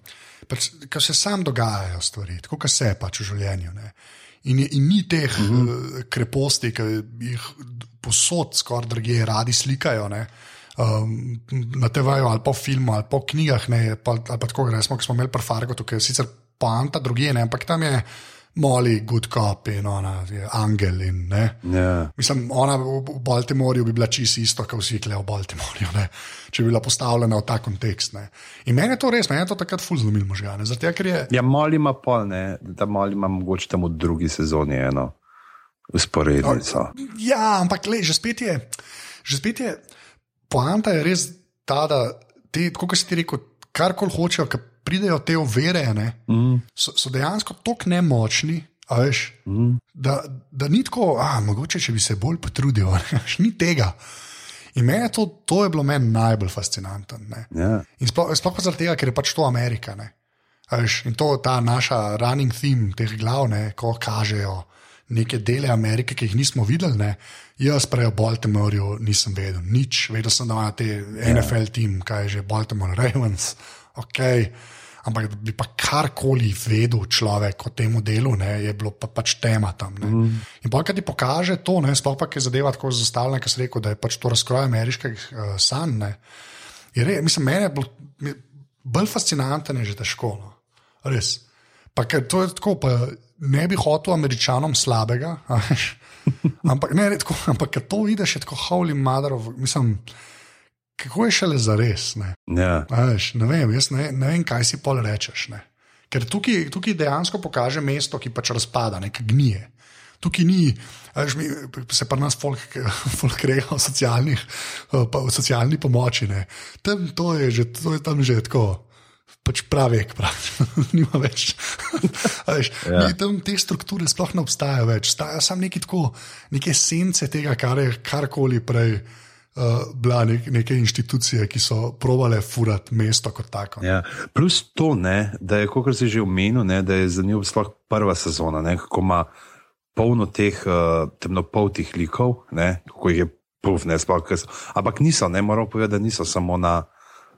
pač, kar se sam dogajajo stvari, tako kot se pač v življenju. In, in ni teh uh -huh. uh, kreposti, ki jih posod, skoraj druge, radi slikajo. Um, na TV-ju ali v filmu ali v knjigah, ne, pa, ali pa tako, ki smo imeli prefargo, ki je sicer poanta druge, ne, ampak tam je. Moli, good cop in ona je angel. In, yeah. Mislim, ona v, v Baltimorju bi bila čisto isto, kot vsi kle v Baltimorju, ne? če bi bila postavljena v ta kontekst. Ne? In meni je to res, meni je to takrat ful zlomil možgane. Zato, je... Ja, moli ima pol, ne? da moli ima mogoče tam v drugi sezoni eno usporednico. Ja, ampak le, že spet je, že spet je, poanta je res ta, da ti, kot si ti rekel, karkoli hočejo, kar pridejo te overe, mm. so, so dejansko tako nemočni. Veš, mm. da, da ni tako, a mogoče če bi se bolj potrudil, ni tega. In meni to, to je bilo meni najbolj fascinantno. Yeah. In sploh, sploh zaradi tega, ker je pač to Amerika. Veš, in to je ta naša running theme teh glavne, ko kažejo neke dele Amerike, ki jih nismo videli. Ne? Jaz prej o Baltimorju nisem vedel nič, vedel sem, da ima te yeah. NFL tim, kaj je že Baltimore Ravens. Okay ampak bi pa karkoli vedel človek o tem delu, ne, je bilo pa, pač tema tam. Mm. In pa, kaj ti pokaže to, sploh pa, je zadeva tako zastavljena, ki se reče, da je pač to razkroj ameriških uh, sanj. Mislim, meni je bilo bolj fascinantno, že težko. No. Res. Pa, to je tako, pa ne bi hotel američanom slabega. Ampak, ne, tako, ampak to vidiš, je tako holy mother of. Mislim, kako je šele za res. Ne? Ja. Veš, ne, vem, ne, ne vem, kaj si pol rečeš. Ne? Ker tukaj, tukaj dejansko pokaže mesto, ki pač razpada, nekaj gnije. Tukaj ni, veš, mi, se pa nas folk, folk reja o, o socialni pomoči. Tam to je, že, to je tam že tako. Pač pravi, pravi, nima več. veš, ja. Tam te strukture sploh ne obstajajo več, obstajajo samo neki tako, neke sence tega, kar je karkoli prej uh, bila nek, neke institucije, ki so provale furati mesto kot tako. Ja. Plus to, ne, da je, kot si že omenil, ne, da je za njo sploh prva sezona, ne, kako ima polno teh uh, temnopoltih likov, ne, kako jih je puf, ne, sploh, ampak niso, ne, moram povedati, da niso samo na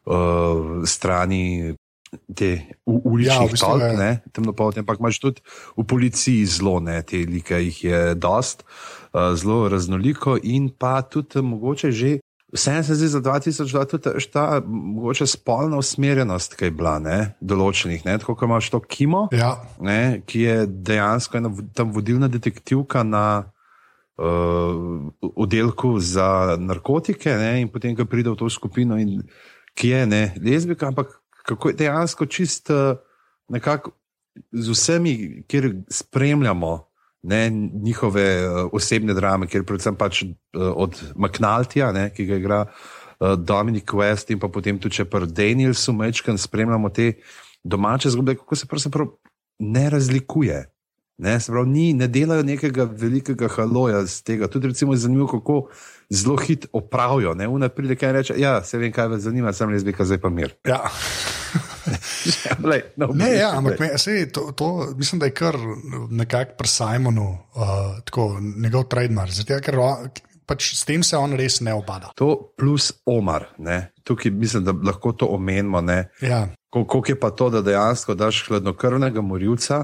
uh, strani. Te ulične ja, tolke, temnopolte, ampak imaš tudi v policiji zelo, ne, te like jih je dost. Uh, Eh, zelo raznoliko in pa tudi mogoče že. Vse se zdi za 2002, tudi ta mogoče spolna usmerjenost, ki je bila ne, določenih, ne, tako kot imaš to Kimo, ja. ne, ki je dejansko ena tam vodilna detektivka na uh, oddelku za narkotike, ne, in potem, ko pride v to skupino, in, ki je ne lezbika, ampak kako je dejansko čist uh, nekako z vsemi, kjer spremljamo ne, njihove uh, osebne drame, ker predvsem pač uh, od ne, ki ga igra uh, Dominic West in potem tudi če pa Danielsu Mečkan spremljamo te domače zgodbe, kako se pravzaprav ne razlikuje. Ne, pravi, ni, ne delajo nekega velikega haloja z tega. Tudi recimo je zanimivo, kako zelo hit opravijo. Una pride kaj reče, ja, se vem, kaj vas zanima, sem res nekaj, zdaj pa mir. Ja. ne, no, ja, ampak me, sej, to, to, mislim, da je kar nekako pri Simonu, uh, tako, njegov trademark. Zato, ker pač s tem se on res ne obada. To plus Omar, ne? Tukaj mislim, da lahko to omenimo. Ja. Kako je pa to, da dejansko daš hladnokrvnega morilca,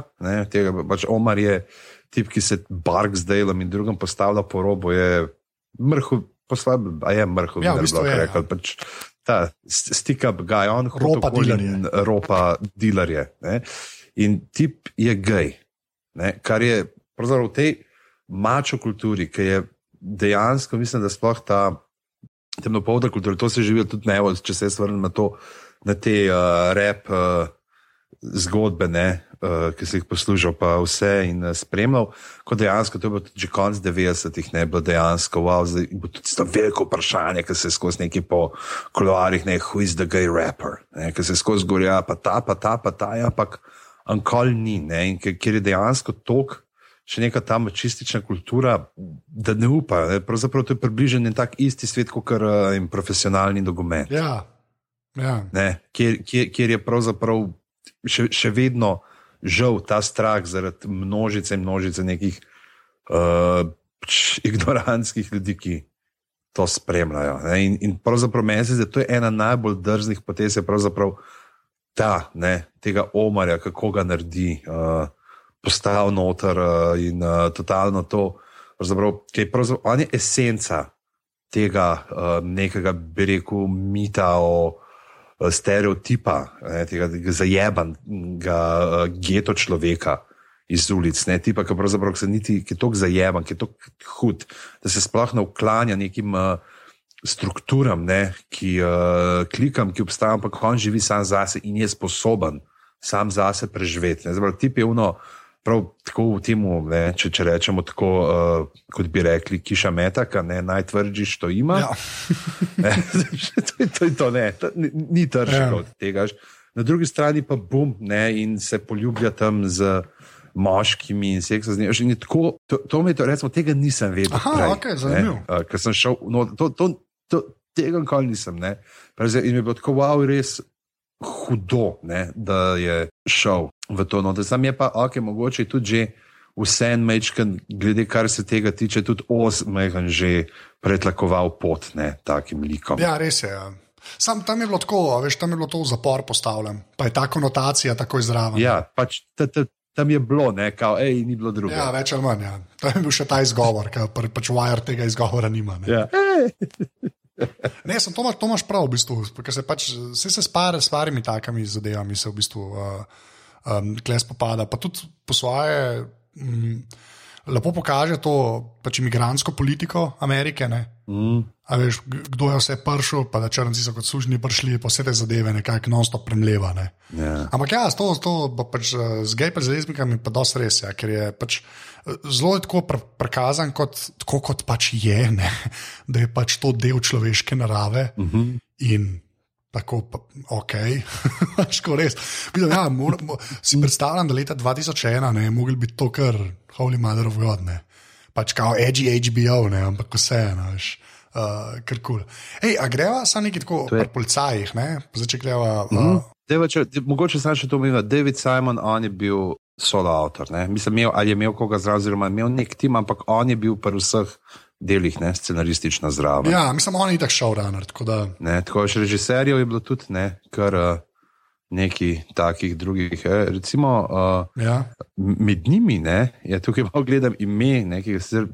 tega, pač Omar je tip, ki se bark z delom in drugim postavlja po robu, je mrhu, poslab, a je mrhu, ja, v bistvu je, rekel, ja. pač, ta stick-up guy, on ropa dilerje. Ropa dilerje. In tip je gej, ne? kar je pravzaprav v tej mačo kulturi, ki je dejansko, mislim, da sploh ta temnopolna kultura, to se živi tudi ne, če se vrnem na, to, na te uh, rep uh, zgodbe, ne, uh, ki se jih poslužil, pa vse in uh, spremljal, kot dejansko, to je bilo že konc 90-ih, ne bilo dejansko, wow, zdaj bo tudi to veliko vprašanje, ki se skozi neki po koloarjih, ne, who is the gay rapper, ne, ki se skozi gorja, pa ta, pa ta, pa ta, ja, ampak ankol ni, ne, in ker je dejansko tok še neka ta mačistična kultura, da ne upa. Ne? Pravzaprav to je približen tak isti svet kot uh, profesionalni dokument. Ja. Ja. Kjer, kjer, kjer je pravzaprav še, še vedno žal ta strah zaradi množice in množice nekih uh, ignorantskih ljudi, ki to spremljajo. Ne? In, in pravzaprav meni se zdi, da to je ena najbolj drznih potez, je pravzaprav ta, ne? tega omarja, kako ga naredi. Uh, postavil noter uh, in uh, totalno to, ki je pravzaprav je esenca tega uh, nekega, bi rekel, mita o uh, stereotipa, ne, tega, tega zajebanega uh, geto človeka. Iz ulic, ne tipa, ki pravzaprav se niti, ki je tako zajeman, ki je tako hud, da se sploh ne uklanja nekim uh, strukturam, ne, ki uh, klikam, ki obstajajo, ampak on živi sam zase in je sposoben sam zase preživeti. Zdaj, tip je uno, uh, prav tako v tem, če, če rečemo tako, uh, kot bi rekli, kiša metaka, ne, najtvrdši, što ima. Ja. to je to, to, ne, to, ni, ni tržko ja. od tega. Na drugi strani pa bum ne, in se poljublja tam z moškimi in seksa z njimi. To, to me je, recimo, tega nisem vedel. Aha, prej, okay, zanimivo. Uh, ker sem šel, no, to, to, to, tega nikoli nisem. Ne. In mi je bilo tako, wow, res hudo, ne, da je šel v to. No, da sam je pa, ok, mogoče tudi že vse en mečken, glede kar se tega tiče, tudi osmehen že pretlakoval pot ne, takim likom. Ja, res je. Ja. Sam tam je bilo tako, veš, tam je bilo to v zapor postavljeno, pa je ta konotacija tako izraven. Ja, pač tam je bilo, ne, kao, ej, ni bilo drugo. Ja, več ali manj. Ja. Tam je bil še ta izgovor, ker pač Wire tega izgovora nima. Ja. Ne, sem, to, imaš, to imaš prav, v bistvu, ker se pač vse se spare s parimi takimi zadevami, se v bistvu uh, um, kles popada. Pa tudi po svoje um, lepo pokaže to pač imigransko politiko Amerike. Mm. Veš, kdo je vse prišel, pa da črnci so kot služni prišli, pa vse te zadeve nekako non-stop premleva. Ne? Yeah. Ja. Ampak ja, to, to pač, z gej pa z lezbikami pa dosti res, ja, ker je pač zelo tako prikazan, kot, tako kot pač je, ne? da je pač to del človeške narave. Mhm. -huh. In tako, pa, ok, ško res. Gledam, ja, mor, mor, si predstavljam, da leta 2001 ne mogli biti to kar Holy Mother of God, ne? pač kao edgy HBO, ne? ampak vse eno. Uh, kar kul. Cool. A greva samo neki tako, pri policajih, ne? Zdaj, če greva. Uh, mm -hmm. Deva, če, mogoče samo še to omenila. David Simon, on je bil solo avtor. Mislim, imel, ali je imel koga zraven, oziroma imel nek tim, ampak on je bil pri vseh delih ne, scenaristično zraven. Ja, mislim, on je tako showrunner. Tako, da... tako še režiserjev je bilo tudi, ne, kar uh, neki takih drugih. Eh, recimo, uh, ja. med njimi ne, je tukaj malo gledam ime, nekaj se uh,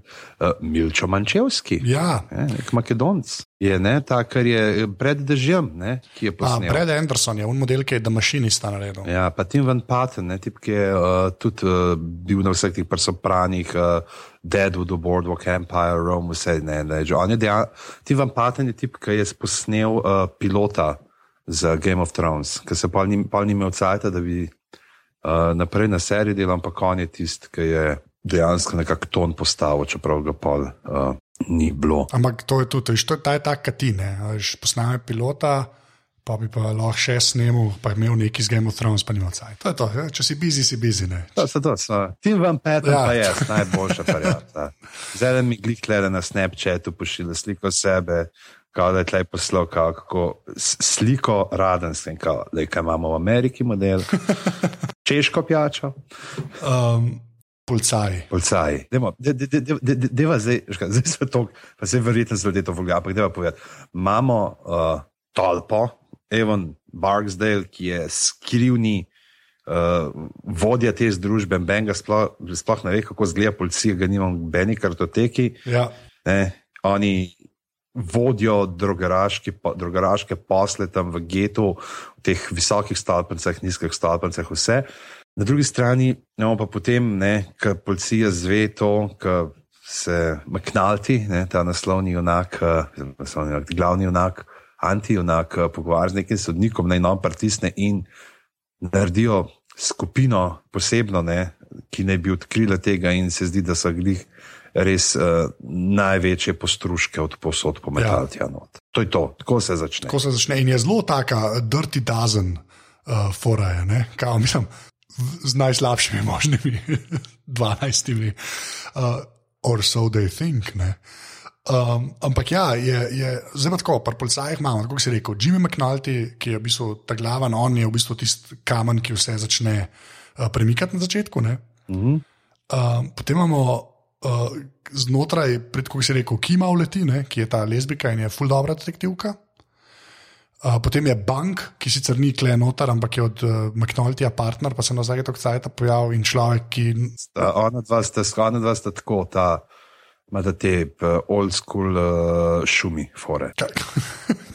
Milčo Mančevski, ja. ne, nek Makedonc. Je ne, ta, kar je pred državom, ki je posnel. Pred Anderson je, un model, ki je The Machinist naredil. Ja, pa Tim Van Patten, ne, tip, ki je uh, tudi uh, bil na vseh teh prsopranih, uh, Deadwood, Boardwalk Empire, Rome, vse ne. ne. On je dejan, Tim Van Patten je tip, ki je posnel uh, pilota za Game of Thrones, ker se pa ni, ni imel cajt, da bi uh, naprej na seriji delal, ampak on je tisti, ki je dejansko nekako ton postavil, čeprav ga pol uh, ni bilo. Ampak to je tudi, to je ta, ta katine, že posname pilota. Pa bi pa lahko še snimil, pa imel neki z Game of Thrones, pa nima cajt. To je to, ja? če si busy, si busy. To so to, so. Tim Van Patten ja. pa je najboljša varianta. Zdaj mi gliklede na Snapchatu pošilja sliko sebe, kao da je tleh poslal kako sliko radenstva, da imamo v Ameriki model, češko pijačo. Um. Polcaj. Polcaj. Deva, de, de, de, de, de, deva zdaj, ška, zdaj se to, pa se verjetno zelo to vlga, ampak deva povedati. Imamo uh, tolpo, Evan Barksdale, ki je skrivni uh, vodja te združbe, Ben ga sploh, sploh ne ve, kako zgleda policija, ga nimam beni kartoteki. Ja. Ne, oni vodijo drogeraške posle tam v getu, v teh visokih stolpnicah, nizkih stolpnicah, vse. Na drugi strani imamo pa potem, ko policija zve to, ko se McNulty, ne, ta naslovni junak, uh, naslovni junak glavni junak, anti-junak, uh, pogovarja z nekim sodnikom, naj nam pritisne in naredijo skupino posebno, ne, ki naj bi odkrila tega, in se zdi, da so glih res uh, največje postruške od posod pometati. Ja. To je to, tako se začne. Tako se začne in je zelo taka dirty dozen uh, foraje, ne, kao mislim. Z najslabšimi možnimi, 12. Uh, or so they think. Um, ampak ja, je, je zelo tako, pri policajih imamo, kako se reče, Jimmy McNulty, ki je v bistvu ta glaven, on je v bistvu tisti kamen, ki vse začne uh, premikati na začetku. Mm -hmm. um, potem imamo uh, znotraj, kako se reče, Kima uleti, ne, ki je ta lezbika in je full dobra detektivka. Uh, potem je bank, ki sicer ni kle notar, ampak je od uh, McNultyja partner, pa se na zadnji tok cajt pojavil in človek, ki. Ona dva sta, ona dva sta tako, ta, ima te old school uh, šumi, fore.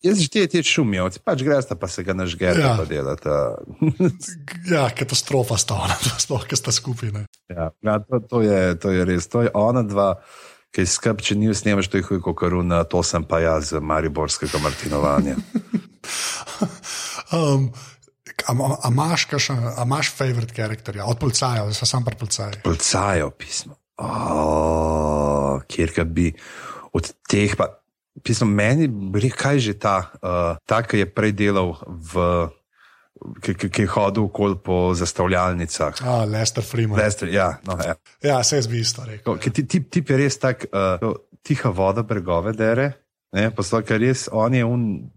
Jaz že ti ti šumi, pač greš pa se ga nažgeš, ja. pa delata. ja, katastrofa sta ona, sploh, ki sta skupine. Ja, ja to, to, je, to je res, to je ona dva ki skrb, če ni snemaš, to je huj, kot karuna, to sem pa jaz Mariborskega Martinovanja. um, a imaš kakšen, a imaš favorit karakterja, od policaja, da se sam pri policaju? Policajo pismo. Oh, kjer bi od teh, pa, pismo, meni, kaj že ta, uh, ta, ki je prej delal v ki, ki, ki je hodil okoli po zastavljalnicah. Ah, Lester Freeman. Lester, ja, no, ja. ja, se je zbisto rekel. Ja. Ti, ti, ti je res tak, uh, tiha voda, bregove dere. Poslo, ker res oni, un,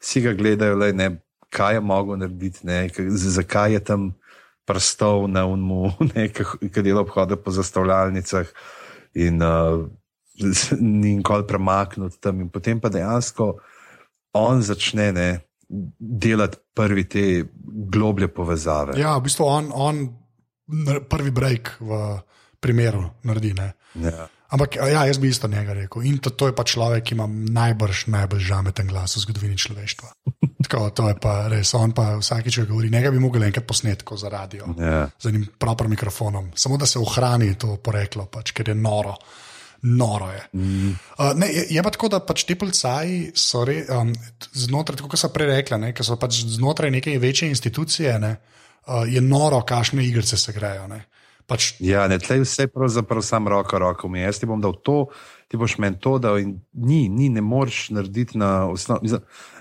vsi ga gledajo, le, ne, kaj je mogel narediti, ne, zakaj je tam prstov na unmu, ki dela obhode po zastavljalnicah. In uh, ni nikoli premaknil tam, in potem pa dejansko on začne, ne, delati prvi te globlje povezave. Ja, v bistvu on, on prvi break v primeru naredi. Ja. Ampak ja, jaz bi isto njega rekel. In to, to je pa človek, ki ima najbrž najbolj žameten glas v zgodovini človeštva. Tako, to je pa res. On pa vsakeč govori, nekaj bi mogel enkrat posneti za radio, ja. z enim pravim mikrofonom, samo da se ohrani to poreklo, pač, ker je noro. Noro je. Mm. Uh, ne, je. Je pa tako, da pač ti policaji so re, um, znotraj, kot so prej rekli, ne, so pač znotraj neke večje institucije, ne, uh, je noro, kakšne igrice se grejo. Ne. Pač... Ja, ne, tleh vse pravzaprav sam roko, roko mi. Jaz ti bom dal to, ti boš meni to dal in ni, ni ne moreš narediti na osnovi.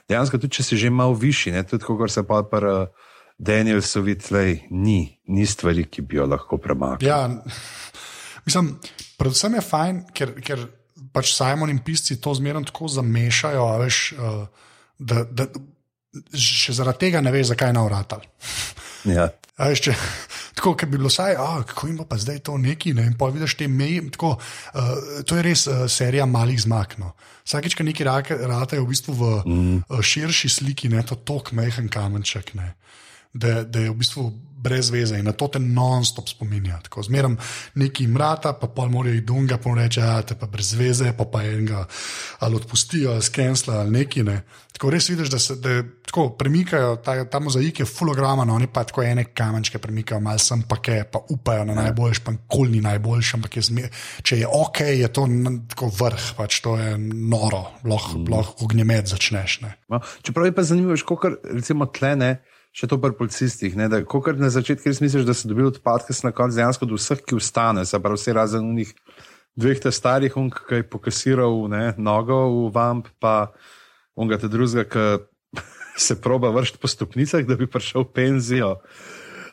Dejansko, tudi če si že malo višji, ne, tudi ko se pa pa. Uh, Daniel so videli, ni, ni stvari, ki bi jo lahko premaknili. Ja, mislim, predvsem je fajn, ker, ker pač Simon in pisci to zmerno tako zamešajo, veš, uh, da, da še zaradi tega ne veš, zakaj je na vrata. Ja. Veš, če, tako, bi bilo vsaj, a, kako ima pa zdaj to neki, ne? in pa vidiš te meje. Tako, uh, to je res uh, serija malih zmag. No. Vsakeč, ko neki rake, v bistvu v mm. uh, širši sliki, ne to tok mehen kamenček. Ne? Da, da je v bistvu brez veze in na to te non-stop spominja. Zmeraj neki mrata, pa pol morajo iti dunga, pa reče, da te pa brez veze, pa pa enega ali odpustijo, ali skensla ali neki. Ne. Tako res vidiš, da se da tako premikajo, ta, ta mozaik je fulograma, no oni pa tako ene kamenčke premikajo, malo sem pa ke, pa upajo na ja. najboljši, pa nikoli ni najboljši, ampak je zmer, če je ok, je to tako vrh, pač to je noro, lahko mm. ognjemet začneš. No, čeprav je pa zanimivo, kako recimo tlene še to pri policistih. Ko kar na začetku res misliš, da si dobil odpadke, na koncu dejansko do vseh, ki ustane, se pravi vse razen unih dveh te starih, um, ki je pokasiral ne, nogo v vamp, pa unga te drugega, ki se proba vršiti po stopnicah, da bi prišel v penzijo.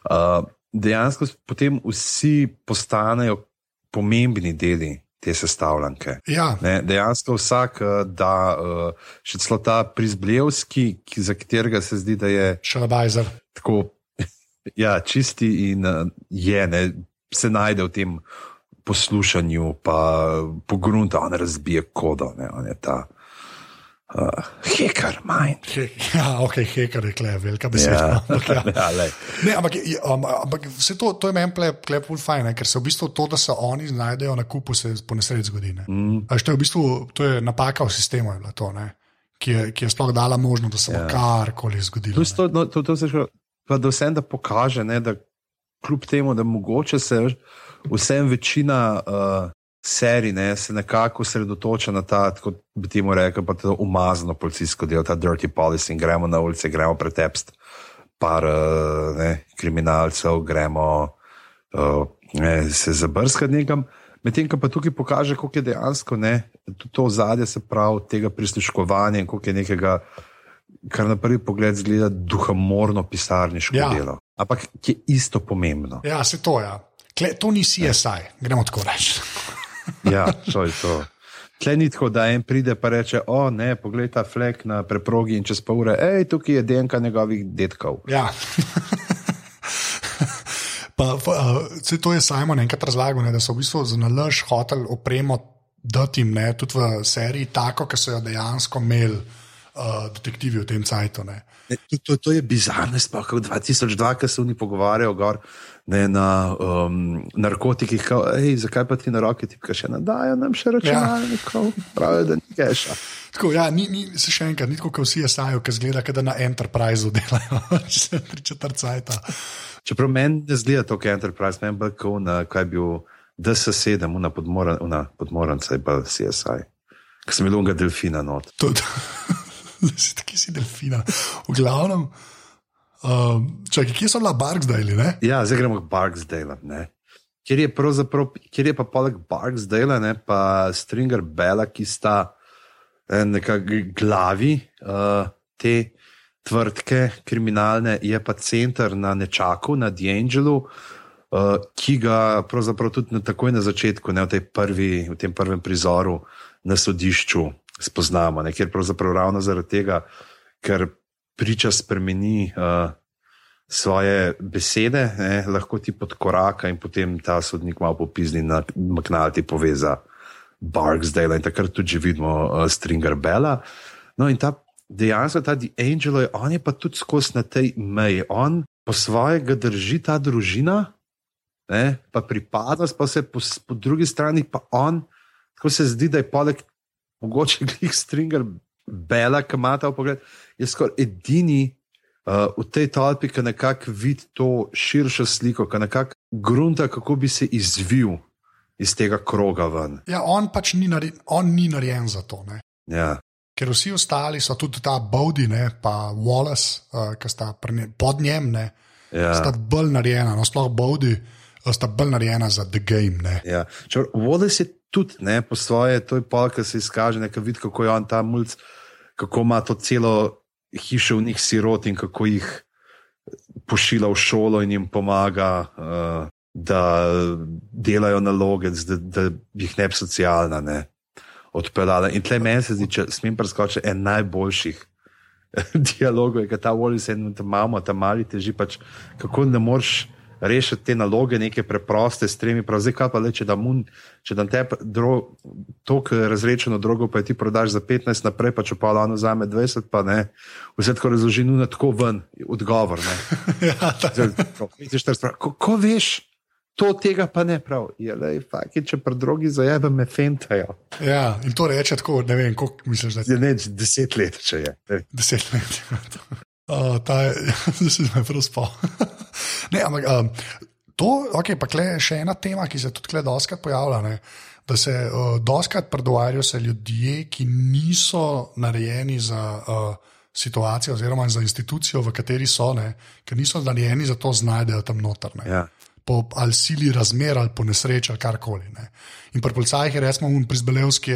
Uh, dejansko potem vsi postanejo pomembni deli te sestavljanke. Ja. Ne, dejansko vsak, eh, da eh, še celo ta prizblevski, za katerega se zdi, da je šalabajzer. Tako ja, čisti in eh, je, ne, se najde v tem poslušanju, pa pogrunta, on razbije kodo. Ne, on je ta. Uh, heker, manj. He, ja, ok, heker je klep, velika beseda. Ja. Ampak, ja. ja, ne, ampak, um, ampak vse to, to je meni klep, fajn, ker se v bistvu to, da se oni znajdejo na kupu, se po nesreči zgodi. Ne. Mm. To je v bistvu to je napaka v sistemu, je to, ki, je, ki je sploh dala možnost, da se bo ja. karkoli zgodilo. To, no, to, to se že, pa da vsem da pokaže, ne, da kljub temu, da mogoče se vsem večina uh, serij ne, se nekako osredotoča na ta, kot bi ti mu rekel, pa to umazano policijsko delo, ta dirty policy, in gremo na ulice, gremo pretepst par uh, ne, kriminalcev, gremo uh, ne, se zabrskati nekam. Medtem pa tukaj pokaže, koliko je dejansko ne, to zadje, se pravi, tega prisluškovanja in koliko je nekega, kar na prvi pogled zgleda duhamorno pisarniško ja. delo. Ampak je isto pomembno. Ja, se to je. Ja. Kle, to ni CSI, ja. gremo tako reči. ja, to je to. Tle ni tako, da en pride in reče: O, ne, poglej ta flek na preprogi in čez pol ure, hej, tukaj je DNK njegovih detkov. Ja. Pa, uh, to je Simon enkrat razlagal, ne, da so v bistvu za nalož hotel opremo dati jim, ne, tudi v seriji, tako, kot so jo dejansko imeli uh, detektivi v tem cajtu. Ne. Ne, to, to, to je bizarno, sploh v 2002, ko se oni pogovarjajo gor, ne, na um, narkotikih. Kao, ej, zakaj pa ti na roke ti še nadajo, nam še računalnikov, ja. pravijo, da ni keša. Tako, ja, ni, ni, se še enkrat, ni tako, kot vsi SAJ-o, ki zgleda, da na Enterpriseu delajo, če se tri četrt cajta. Čeprav meni ne zgleda to, kot Enterprise, meni pa kot na kaj bil DS7, na podmorance, pa CSI. Ker sem imel unga delfina not. Tudi. si taki si delfina. V glavnem, um, čakaj, kje so bila Barksdale? Ja, zdaj gremo k Barksdale. Ker je, kjer je pa poleg Barksdale, ne, pa Stringer Bela, ki sta eh, nekako glavi uh, te tvrdke kriminalne, je pa center na Nečaku, na D'Angelu, uh, ki ga pravzaprav tudi na, takoj na začetku, ne, v, prvi, v tem prvem prizoru na sodišču spoznamo, ne, ker pravzaprav ravno zaradi tega, ker priča spremeni uh, svoje besede, ne, lahko ti podkoraka in potem ta sodnik malo popizni na maknati poveza Barksdale in takrat tudi vidimo uh, Stringer Bela. No in ta dejansko ta Angelo je, on je pa tudi skozi na tej meji, on po svojega drži ta družina. Ne, pa pripadnost, pa se po, po drugi strani, pa on, tako se zdi, da je poleg mogoče glih stringer, bela, ki ima ta pogled, je skoraj edini uh, v tej tolpi, ki nekako vidi to širšo sliko, ki nekako grunta, kako bi se izvil iz tega kroga ven. Ja, on pač ni, narejen, on ni narejen za to. Ja. Ker vsi ostali so tudi ta Bowdy, ne, pa Wallace, uh, ki sta ne, pod njem, ne, ja. sta bolj narejena, no, sploh Bowdy, uh, sta bolj narejena za The Game. Ja. Wallace je tudi ne, po svoje, to je pa, ki se izkaže, nekaj vidi, kako je on ta mulj, kako ima to celo hišo v njih sirot in kako jih pošilja v šolo in jim pomaga, uh, da delajo naloge, da, da jih ne bi socialna ne, odpeljala. In tle meni se zdi, če smem preskočiti, en najboljših. Dialogov je, da ta voli se eno, da imamo tam mali teži, pač kako ne moreš rešiti te naloge, neke preproste, stremi. Zdaj, kaj pa le, če da mun, če da te toliko razrečeno drogo, pa ti prodaš za 15 naprej, pa če pa lano zame 20, pa ne, vse tako razloži, nujno tako ven, odgovor. ja, Zdaj, ko, ko veš? To tega pa ne prav, je le, fakt, če pa drugi zajebe, me fentajo. Ja, in to reče tako, ne vem, koliko misliš, da je. Ne, deset let, če je. Deset let. Uh, ta je, da se zdaj prav spomnim. Ne, ampak um, to okay, je še ena tema, ki se tudi doskrat pojavlja. Ne? Da se uh, doskrat predvajajo ljudje, ki niso narejeni za uh, situacijo, oziroma za institucijo, v kateri so, ne? ker niso narejeni za to, znajdejo tam noter. Ja. Po ali sili razmer ali po nesreči ali karkoli. Ne? In pri policajih je resmo un prizbelevski.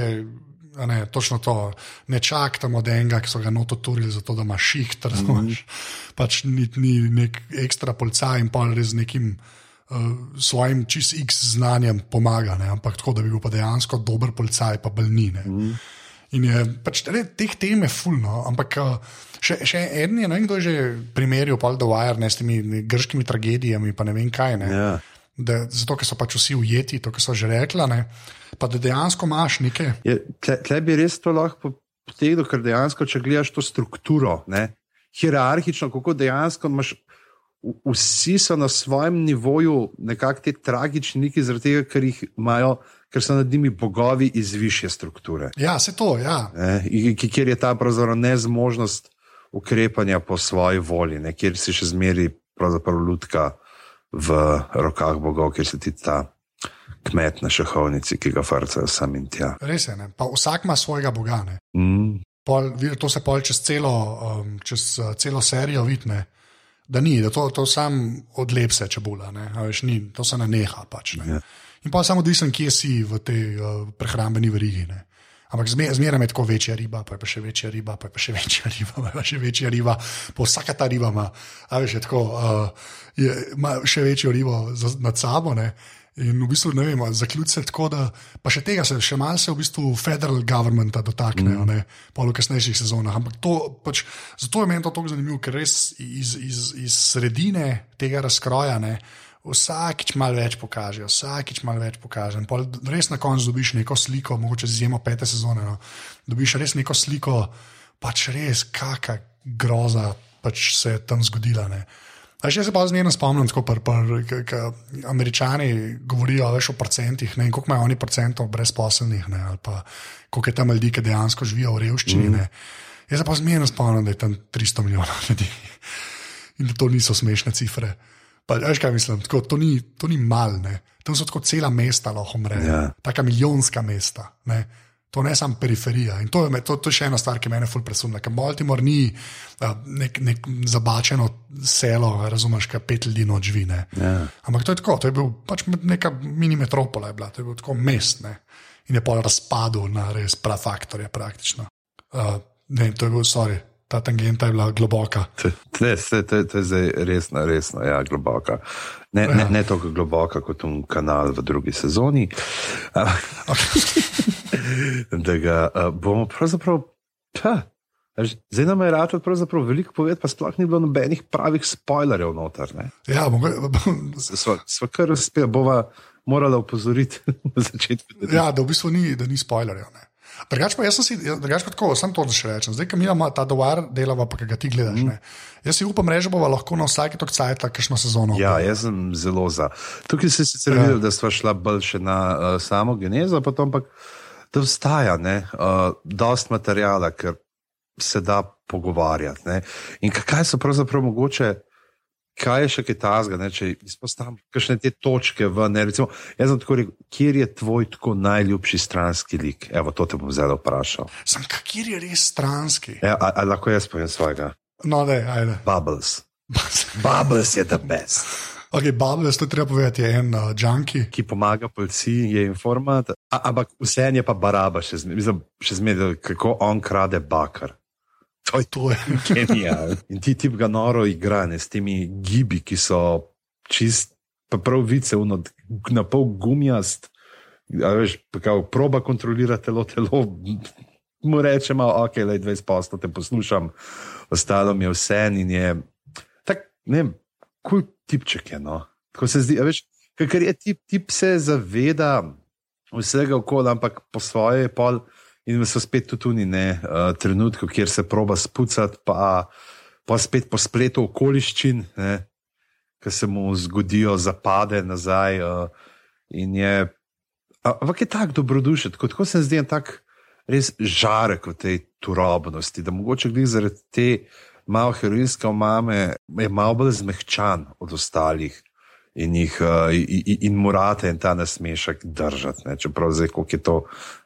Ne, točno to, ne čakamo od enega, ki so ga nototurili, zato da ima šiht, razumeš. Mm. Pač ni, ni nek ekstra policaj in pa res nekim uh, svojim čist X znanjem pomaga, ne, ampak tako, da bi bil pa dejansko dober policaj, pa belnine. Mm. In je pač ne, teh tem je fulno, ampak uh, še, še en je, ne vem, kdo je že primerjal Paul Dwyer s temi grškimi tragedijami, pa ne vem kaj. Ne. Yeah. Ja da, zato, ker so pač vsi ujeti, to, kar so že rekla, ne, pa da dejansko imaš nekaj. Tle bi res to lahko potegnil, ker dejansko, če gledaš to strukturo, ne, hierarhično, kako dejansko imaš. Vsi so na svojem nivoju nekako ti tragični, neki zaradi tega, ker jih imajo, ker so nad njimi bogovi iz više strukture. Ja, se to, ja. Ne, kjer je ta nezmožnost ukrepanja po svoji volji, ne, kjer si še zmeri pravzaprav ljudka v rokah bogov, kjer se ti ta kmet na šahovnici, ki ga farcajo sam in tja. Res je, ne? pa vsak ima svojega boga. Mm. Pol, to se pol čez celo, um, čez uh, celo serijo vidne. Da ni, da to, to sam odlepse čebula, veš, ni, to se ne neha. Pač, ne. Ja. In pa samo odvisen, kje si v tej uh, prehrambeni verigi. Ne. Ampak zmeraj je tako večja riba, pa je pa še večja riba, pa je pa še večja riba, pa je pa še večja riba. Pa vsaka ta riba ima, veš, tako, uh, je, ima še večjo ribo za, nad sabo. Ne. In v bistvu ne vemo, zaključiti tako, da pa še tega se še malce v bistvu federal governmenta dotaknejo, mm. pa v kasnejših sezonah. Ampak to, pač, zato je meni to tako zanimivo, ker res iz, iz, iz sredine tega razkroja. Ne, Vsakič malo več pokažejo, vsakič malo več pokažejo. Res na koncu dobiš neko sliko, mogoče z izjemo pete sezone. No. Dobiš res neko sliko, pač res, kakšna groza pač se je tam zgodila. Ne. Až jaz se pa z njeno spomnim, kako američani govorijo več o procentih, ne, koliko imajo oni procentov brezposelnih, ne, ali pa koliko je tam ljudi, ki dejansko živijo v revščini. Mm. Jaz se pa z njeno spomnim, da je tam 300 milijonov ljudi in da to niso smešne cifre. Pa, veš, kaj mislim, tako, to ni, ni malne, tam so tako cela mesta, lahko umrejo, ja. taka milijonska mesta. Ne. To ne samo periferija. In to je, to, to je še ena stvar, ki me je fulpresunila. Ker Baltimore ni uh, nek, nek zabačeno selo, razumeš, kaj pet ljudi noč vine. Ja. Ampak to je tako, to je bil pač neka mini metropola, je bila, to je bil tako mest. Ne? In je pol razpadel na res prav faktorje, praktično. Uh, ne, to je bil, sorry. Ta tangenta je bila globoka. To, to, je zdaj resno, resno, ja, globoka. Ne, ja. ne, ne toliko globoka kot v kanal v drugi sezoni. Da ga uh, bomo pravzaprav. Pa, Zdaj nam je rado veliko povedati, pa sploh ni bilo nobenih pravih spoilerjev noter. Ne? Ja, bomo. Sva kar uspela, bova morala upozoriti na začetku. Ja, da v bistvu ni, da ni spoilerjev. Drugač pa si, drugač pa tako, sem to še rečem. Zdaj, ko mi imamo ta dovar, delava pa ga ti gledaš. Mm. Jaz si upam, reči bova lahko na vsaki tok cajt, kakšno sezono. Ja, jaz sem zelo za. Tukaj si sicer ja. videl, da sva šla bolj še na uh, samo genezo, pa to ampak da vstaja uh, dost materijala, ker se da pogovarjati. Ne? In kaj so pravzaprav mogoče, kaj je še kaj tazga, če izpostavim kakšne te točke v ne. Recimo, jaz sem tako rekel, kjer je tvoj tako najljubši stranski lik? Evo, to te bom zelo vprašal. Sem, kjer je res stranski? Ja, a, a lahko jaz povem svojega? No, da, ajde. Bubbles. Bubbles je the best. Okay, Babel, to treba povedati, je en uh, junkie. Ki pomaga policiji, je informat. Ampak vse je pa baraba, še zmeraj, kako on krade bakar. To je to. Genial. In ti tip ga noro igra ne, s temi gibi, ki so čist, pa prav vice, uno, na pol gumijast. Veš, kako proba kontrolirati telo, telo. Mu rečemo, ok, le 20 posto te poslušam, ostalo mi je vse in je. Tak, ne vem, kul tipček je. No. Tako se zdi, veš, ker je tip, tip se zaveda vsega okolja, ampak po svoje je pol. In so spet tudi ne, uh, trenutki, kjer se proba spucati, pa, pa spet po spletu okoliščin, ki se mu zgodijo, zapade nazaj. Uh, je, ampak je tako dobrodušen, tako se zdi, tako res žarek v tej turobnosti, da mogoče gre zaradi te malo heroinske omame, je malo bolj zmehčan od ostalih in, jih, uh, in, in morate in ta nasmešek držati. Ne? Čeprav zdaj, kako je to,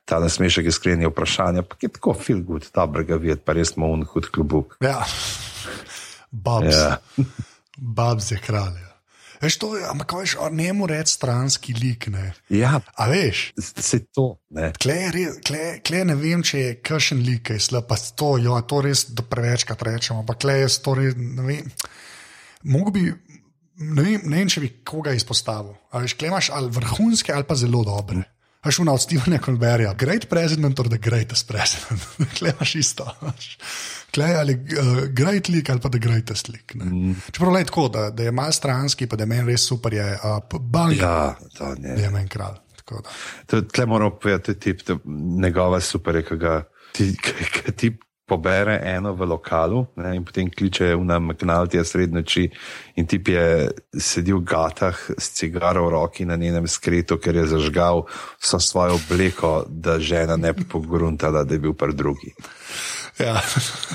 ta nasmešek je skrenil vprašanje, pa je tako feel good, ta brega videti, pa res smo un hud klubuk. Ja, babs. Ja. babs je kralj. Ja. Veš, to je, ampak veš, ne mu reči stranski lik. Ne. Ja, a veš, se to. Ne, kle, kle ne vem, če je kršen lik, je slab, pa to, jo, to res prevečkrat rečemo, ampak kle je to res, ne vem. Mogoče bi, ne vem, ne vem, če bi koga izpostavil. A veš, kle imaš ali vrhunske ali pa zelo dobre. Veš, una od Stevena Kolberja, great president or the greatest president. Kle imaš isto. Kle je ali uh, great lik ali pa the greatest lik. Mm. Čeprav je tako, da, da je mal stranski, pa da je meni res super, je uh, bank. Ja, to ne. Je meni kralj. Tle moramo povedati, tip, njegova super je, ki ga ti, ti pobere eno v lokalu ne, in potem kliče v nam McNalty sred noči in ti je sedel v gatah s cigaro v roki na njenem skretu, ker je zažgal vso svojo obleko, da žena ne bi pogruntala, da je bil pa drugi. Ja.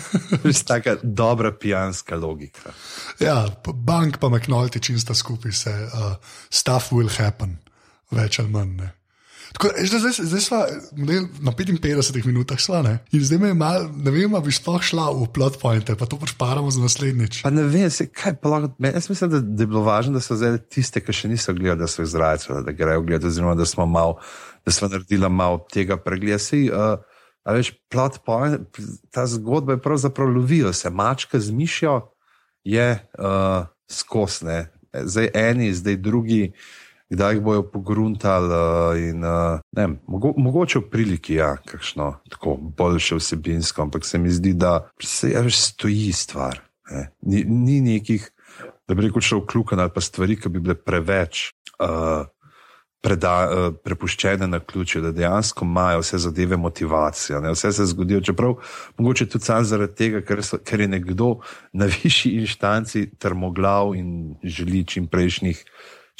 Taka dobra pijanska logika. Ja, bank pa McNulty čista skupaj se, uh, stuff will happen, več ali manj. Ne. Tako, zdaj, zdaj smo na 55 minutah šla, ne? in zdaj me je malo, ne vem, ali bi sploh šla v plot pointe, pa to pač paramo za naslednjič. Pa ne vem, se, kaj pa lahko. Jaz mislim, da, da je bilo važno, da so zdaj tiste, ki še niso gledali, da so izrajali, da grejo gledati, oziroma da smo malo, da smo naredili malo tega pregleda. Uh, A veš, plot point, ta zgodba je pravzaprav lovijo se, mačka z mišjo je uh, skosne. Zdaj eni, zdaj drugi, kdaj jih bojo pogruntali. Uh, in, uh, ne, mogo, mogoče v priliki, ja, kakšno tako boljše vsebinsko, ampak se mi zdi, da se ja, veš, stoji stvar. Ne. Ni, ni nekih, da bi rekel, šel klukan ali pa stvari, ki bi bile preveč. Uh, preda, uh, prepuščene na ključe, da dejansko imajo vse zadeve motivacijo. Ne? Vse se zgodi, čeprav mogoče tudi sam zaradi tega, ker, so, ker je nekdo na višji inštanci termoglav in želi čim prejšnjih.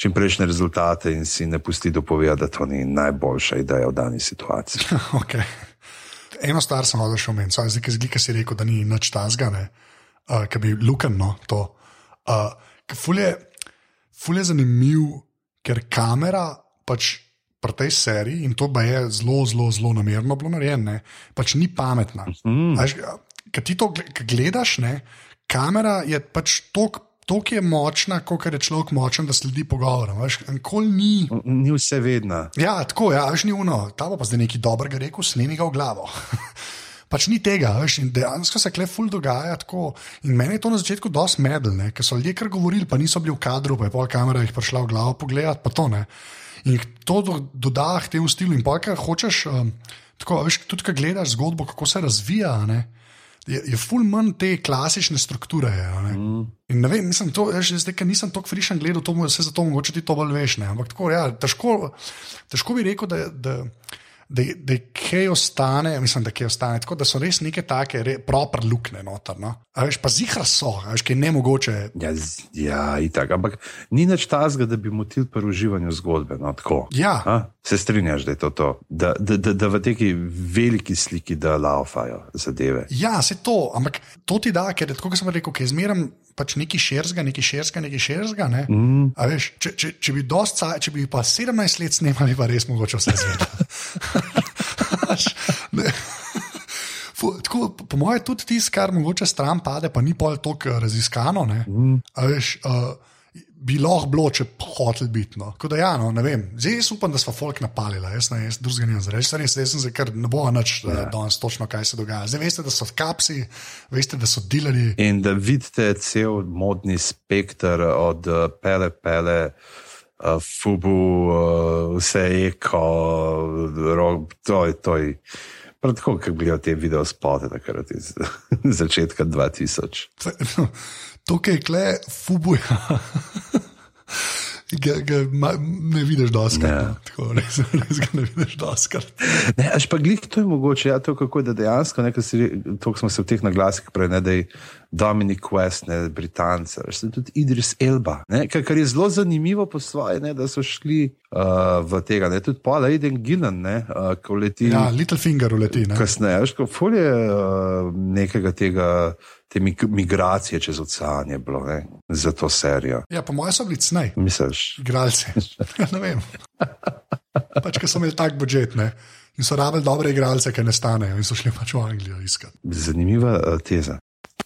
Čim prejšnje rezultate, in si ne pusti dopovedati, da to ni najboljša ideja v dani situaciji. okay. Eno stvar sem hodil še omeniti, zdaj ki zglika si rekel, da ni nič tazgane, uh, ki bi lukano to. Uh, ful, je, ful je zanimiv, ker kamera pač pri tej seriji, in to je zelo, zelo, zelo namerno bilo narejeno, pač ni pametna. Mm. Kaj ti to gledaš, ne? kamera je pač tok. To, ki je močna, kot je človek močen, da sledi pogovorom. Ni... ni vse vedno. Ja, tako je, ja, ni uno, ta pa zdaj nekaj dobrega rekel, snemi ga v glavo. pač ni tega, veš, in dejansko se kle ful dogaja tako. In meni je to na začetku dosti medel, ker so ljudje kar govorili, pa niso bili v kadru, pa je pol kamera jih prišla v glavo pogledati, pa to ne. In to doda k temu stilu. In pa, kar hočeš, um, tako, veš, tudi ko gledaš zgodbo, kako se razvija, ne, je, je ful manj te klasične strukture. Je, mm. In ne vem, mislim, to, veš, zdaj, ker nisem tako frišen gledal, to se zato mogoče ti to bolj veš. Ne. Ampak tako, ja, težko, težko bi rekel, da. da da, da kaj ostane, mislim, da, ostane, tako, da so res neke take, re, proper lukne noter. No? Veš, pa zihra so, veš, kaj je ne mogoče. Ja, ja itak, ampak ni več tazga, da bi motil pri uživanju zgodbe. No, ja. Se strinjaš, da je to to, da, da, da, da v tej veliki sliki da laufajo zadeve. Ja, se to, ampak to ti da, ker je tako, kot sem rekel, ki je zmeraj pač neki šerzga, neki šerzga, neki šerzga. Ne? Mm. Veš, če, če, če, bi dosta, če bi pa 17 let snemali, pa res mogoče vse zvedeti. Tako, po mojem, tudi tisto, kar mogoče stran pade, pa ni pol tako raziskano. Mm. Veš, uh, bi lahko bilo, če hotel biti. No. Da, ja, no, Zdaj jaz upam, da smo folk napalili, jaz ne, jaz drugega ne znam reči, res, jaz sem se kar ne bo nič ja. danes točno, kaj se dogaja. Zdaj veste, da so kapsi, veste, da so delali. In da vidite cel modni spektr od uh, pele, pele. Uh, fubu, uh, vse je, ko je to. Prav tako, kot gledajo te video spote, takrat iz začetka 2000. Tukaj je kle, fubuja. Ga, ga, ma, ne vidiš doskrat. No. Tako res, res ga ne vidiš doskrat. Ne, až pa glih to je mogoče, ja, to kako je da dejansko, nekaj si, to smo se v teh naglasih prej, ne, da je Dominic West, ne, Britance, veš, tudi Idris Elba, ne, kar, kar je zelo zanimivo po svoje, ne, da so šli uh, v tega, ne, tudi Paul Aiden Gillen, ne, uh, ko leti. Ja, Little Finger uleti, ne. Kasneje, veš, ko fulje uh, nekega tega te migracije čez ocean je bilo ne, za to serijo. Ja, po mojem so bili cnej. Misliš? Igralci. Ja, ne vem. Pač, ker so imeli tak budžet ne? in so rabili dobre igralce, ki ne stanejo in so šli pač v Anglijo iskati. Zanimiva uh, teza.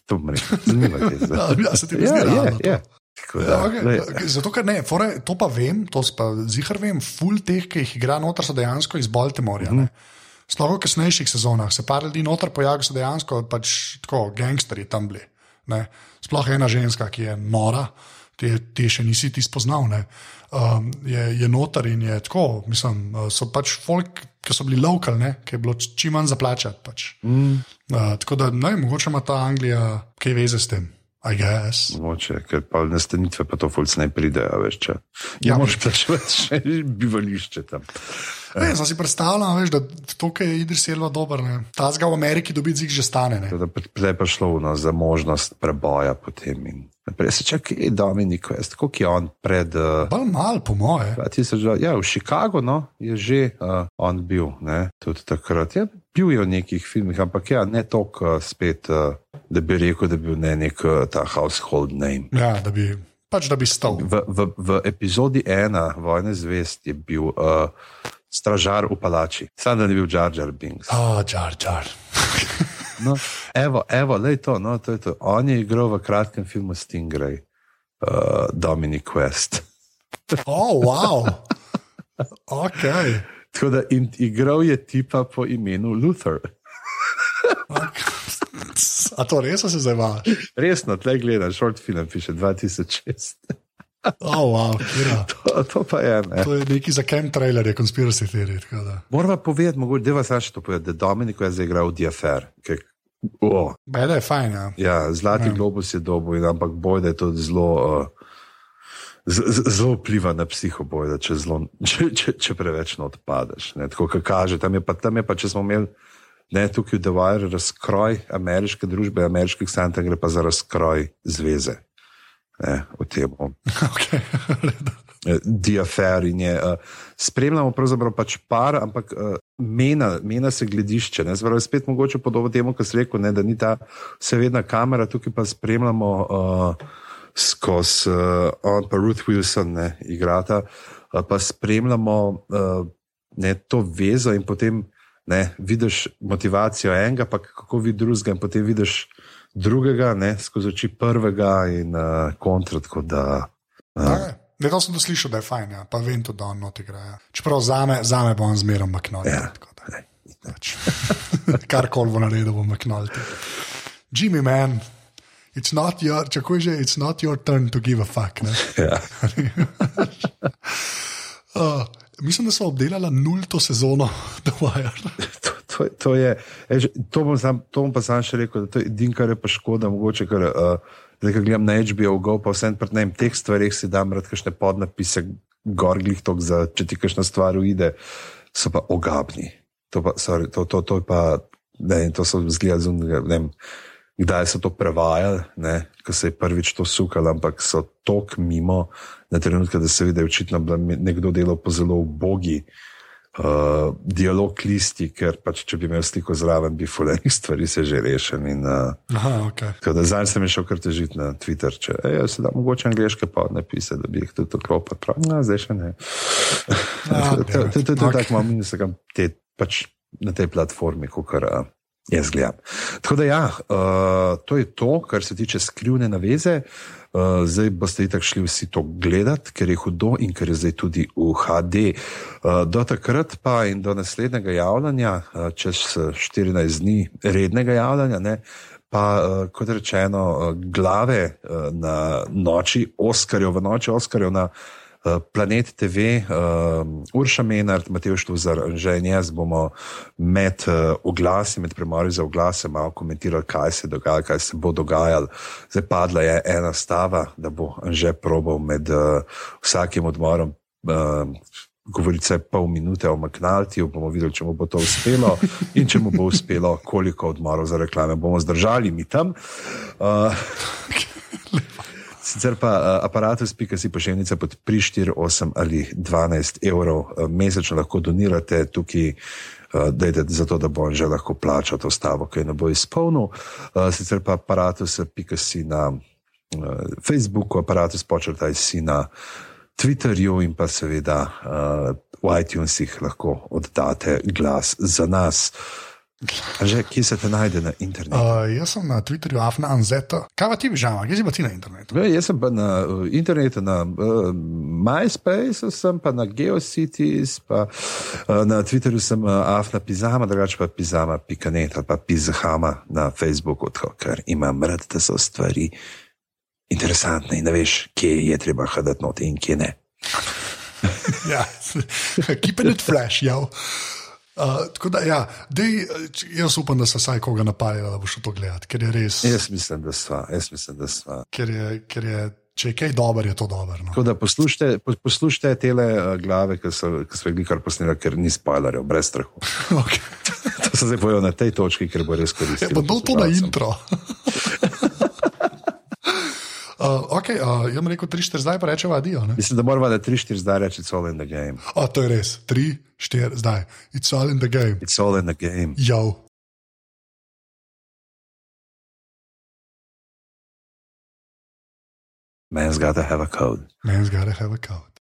To mi reče. Zanimiva teza. ja, se ti zdi, da je to. Ja, okay. Zato, ker ne, fore, to pa vem, to pa zihar vem, full teh, ki jih igra noter, so dejansko iz Baltimorja. Mm -hmm. Sploh v kasnejših sezonah se par ljudi noter pojavlja, so dejansko pač tako gangsteri tam bili. Ne. Sploh ena ženska, ki je nora, ti, ti še nisi ti spoznal, um, je, je noter in je tako. Mislim, uh, so pač folk, ki so bili lokalni, ki je bilo čim manj zaplačati. Pač. Mm. Uh, tako da ne, mogoče ima ta Anglija kaj veze s tem. Moče, ker pa nastanitve pa to fulc ne pridejo več. Če. Ja, moraš plačevati še bivališče tam. Ne, zdaj si predstavljam, veš, da to, kar je Idris zelo dober, ne. ta zga v Ameriki dobi zig že stane. Zdaj pa šlo no, za možnost preboja potem. In... Prej se čakaj, je Dominik, kako je on pred. Uh, Bolj mal, po moje. Ja, v Chicagu no, je že uh, on bil, ne, tudi takrat. Ja, bil je v nekih filmih, ampak ja, ne toliko uh, spet, uh, da bi rekel, da bi bil ne nek uh, ta household name. Ja, da bi pač da bi stal. V, v, v epizodi ena Vojne zvest je bil uh, stražar v palači, sam da ni bil Jar Jar Binks. Oh, Jar Jar. No, evo, evo, lej to, no, to je to. On je igral v kratkem filmu Stingray, uh, Dominic West. oh, wow. Ok. Tako da in, igral je tipa po imenu Luther. A to res se zdaj vaš? Resno, tle gledam, short film piše 2006. Oh, wow, to, to pa je. Ne. To je neki za kem trailer, je konspiracijski teorij. Moramo povedati, mogoče, da vas še to povedati, da Dominik je zaigral Diafer. Oh. Bele je fajn. Ja, ja Zlati ja. globus je dobo, ampak boj, da je to zelo. Uh, Zelo vpliva na psihoboj, če, če, če, če preveč odpadeš. Ne, tako, kaže, tam, je pa, tam je pa, če smo imeli ne, tukaj v Dewire razkroj ameriške družbe, ameriških santa, gre pa za razkroj zveze. Ne, v tem. Okay. Diafer in je. Uh, spremljamo pravzaprav pač par, ampak uh, mena, mena se gledišče. Zvrlo je spet mogoče podobno temu, kar si rekel, ne, da ni ta vsevedna kamera, tukaj pa spremljamo. Uh, skozi uh, on pa Ruth Wilson, ne, igrata, uh, pa spremljamo uh, ne, to vezo in potem ne, vidiš motivacijo enega, pa kako vidi drugega, in potem vidiš drugega ne, skozi oči prvega in uh, kontra. Da, uh, Ne, to sem slišal, da je fajn, ja. pa vem tudi, da on not igra. Ja. Čeprav za me, za me bo on zmeraj maknil. Ja. Pač. Kar koli bo naredil, bo maknil. Jimmy, man, It's not your, čakaj že, it's not your turn to give a fuck. Ja. uh, mislim, da smo obdelali nulto sezono The Wire. to, to, to, je, to, bom sam, to bom pa sam še rekel, da to je edino, kar je pa škoda, mogoče, ker uh, gledam na HBO, go, pa vsem pred tem teh stvarih si dam rad kakšne podnapise, gorglih tok, za, če ti kakšna stvar uide, so pa ogabni. To, pa, sorry, to, to, to je pa, ne, to so zgleda zunega, ne vem kdaj so to prevajali, ko se je prvič to sukalo, ampak so tok mimo, na trenutke, da se vidi, da je očitno nekdo delal po zelo ubogi uh, dialog listi, ker pač, če bi imel sliko zraven, bi fulejnih stvari se že rešil. Uh, okay. Zdaj sem šel kar težiti na Twitter, če ej, se da mogoče angliške pa ne pise, da bi jih tudi tako prav. No, zdaj še ne. Ja, to je tako, imam in se kam te pač. Na tej platformi, kot kar uh, Jaz gledam. Tako da, ja, uh, to je to, kar se tiče skrivne naveze. Uh, zdaj boste tako šli vsi to gledati, ker je hudo in ker je zdaj tudi v HD. Uh, do takrat pa in do naslednjega javljanja, uh, čez 14 dni rednega javljanja, ne, pa uh, kot rečeno, uh, glave uh, na noči, Oskarjev, v noči Oskarjev na. Eh, Planet TV, uh, eh, Urša Menard, Matej Štuzar, že in jaz bomo med uh, oglasi, med premori za oglase, malo komentirali, kaj se dogaja, kaj se bo dogajalo. Zdaj padla je ena stava, da bo že probal med uh, vsakim odmorom. Uh, Govoriti se pol minute o McNaltyju, bomo videli, če mu bo to uspelo in če mu bo uspelo, koliko odmorov za reklame bomo zdržali mi tam. Uh, Sicer pa uh, aparatus, pika si pošiljnica pod pri 4, 8 ali 12 evrov uh, mesečno lahko donirate tukaj, da je zato, da bo on že lahko plačal to stavo, ki je ne bo izpolnil. Sicer pa aparatus, pika si na Facebooku, aparatus počrtaj si na Twitterju in pa seveda v iTunesih lahko oddate glas za nas. Že, kje se te najde na internetu? Uh, jaz sem na Twitterju, Afna Anzeta. Kaj pa ti, Žama, kje si pa ti na internetu? Ja, jaz sem pa na uh, internetu, na uh, MySpace, sem pa na GeoCities, pa uh, na Twitterju sem uh, Afna Pizama, drugače pa Pizama, Pikanet ali pa Pizahama na Facebooku, tako, ker imam rad, da so stvari interesantne in da veš, kje je treba hoditi noti in kje ne. ja, keep it flash, ja. Uh, da, ja, dej, jaz upam, da se vsaj koga napadajo, da boš to gledal, ker je res. Jaz mislim, da sva. Mislim, da sva. Ker, je, ker je, če je kaj dobro, je to dobro. No. Poslušajte, poslušajte te uh, glave, ki so, ki so jih kar posneli, ker ni spoilerjev, brez strahu. Okay. to se zdaj pojavi na tej točki, ker bo res koristilo. Ja, bo to na intro. Uh, okay, uh, jaz rekel 3-4, zdaj pa rečemo adijo. ne? Mislim, da moramo da 3-4 zdaj reči, it's all in the game. A, to je res. 3-4, zdaj. It's all in the game. It's all in the game. Yo. Man's gotta have a code. Man's gotta have a code.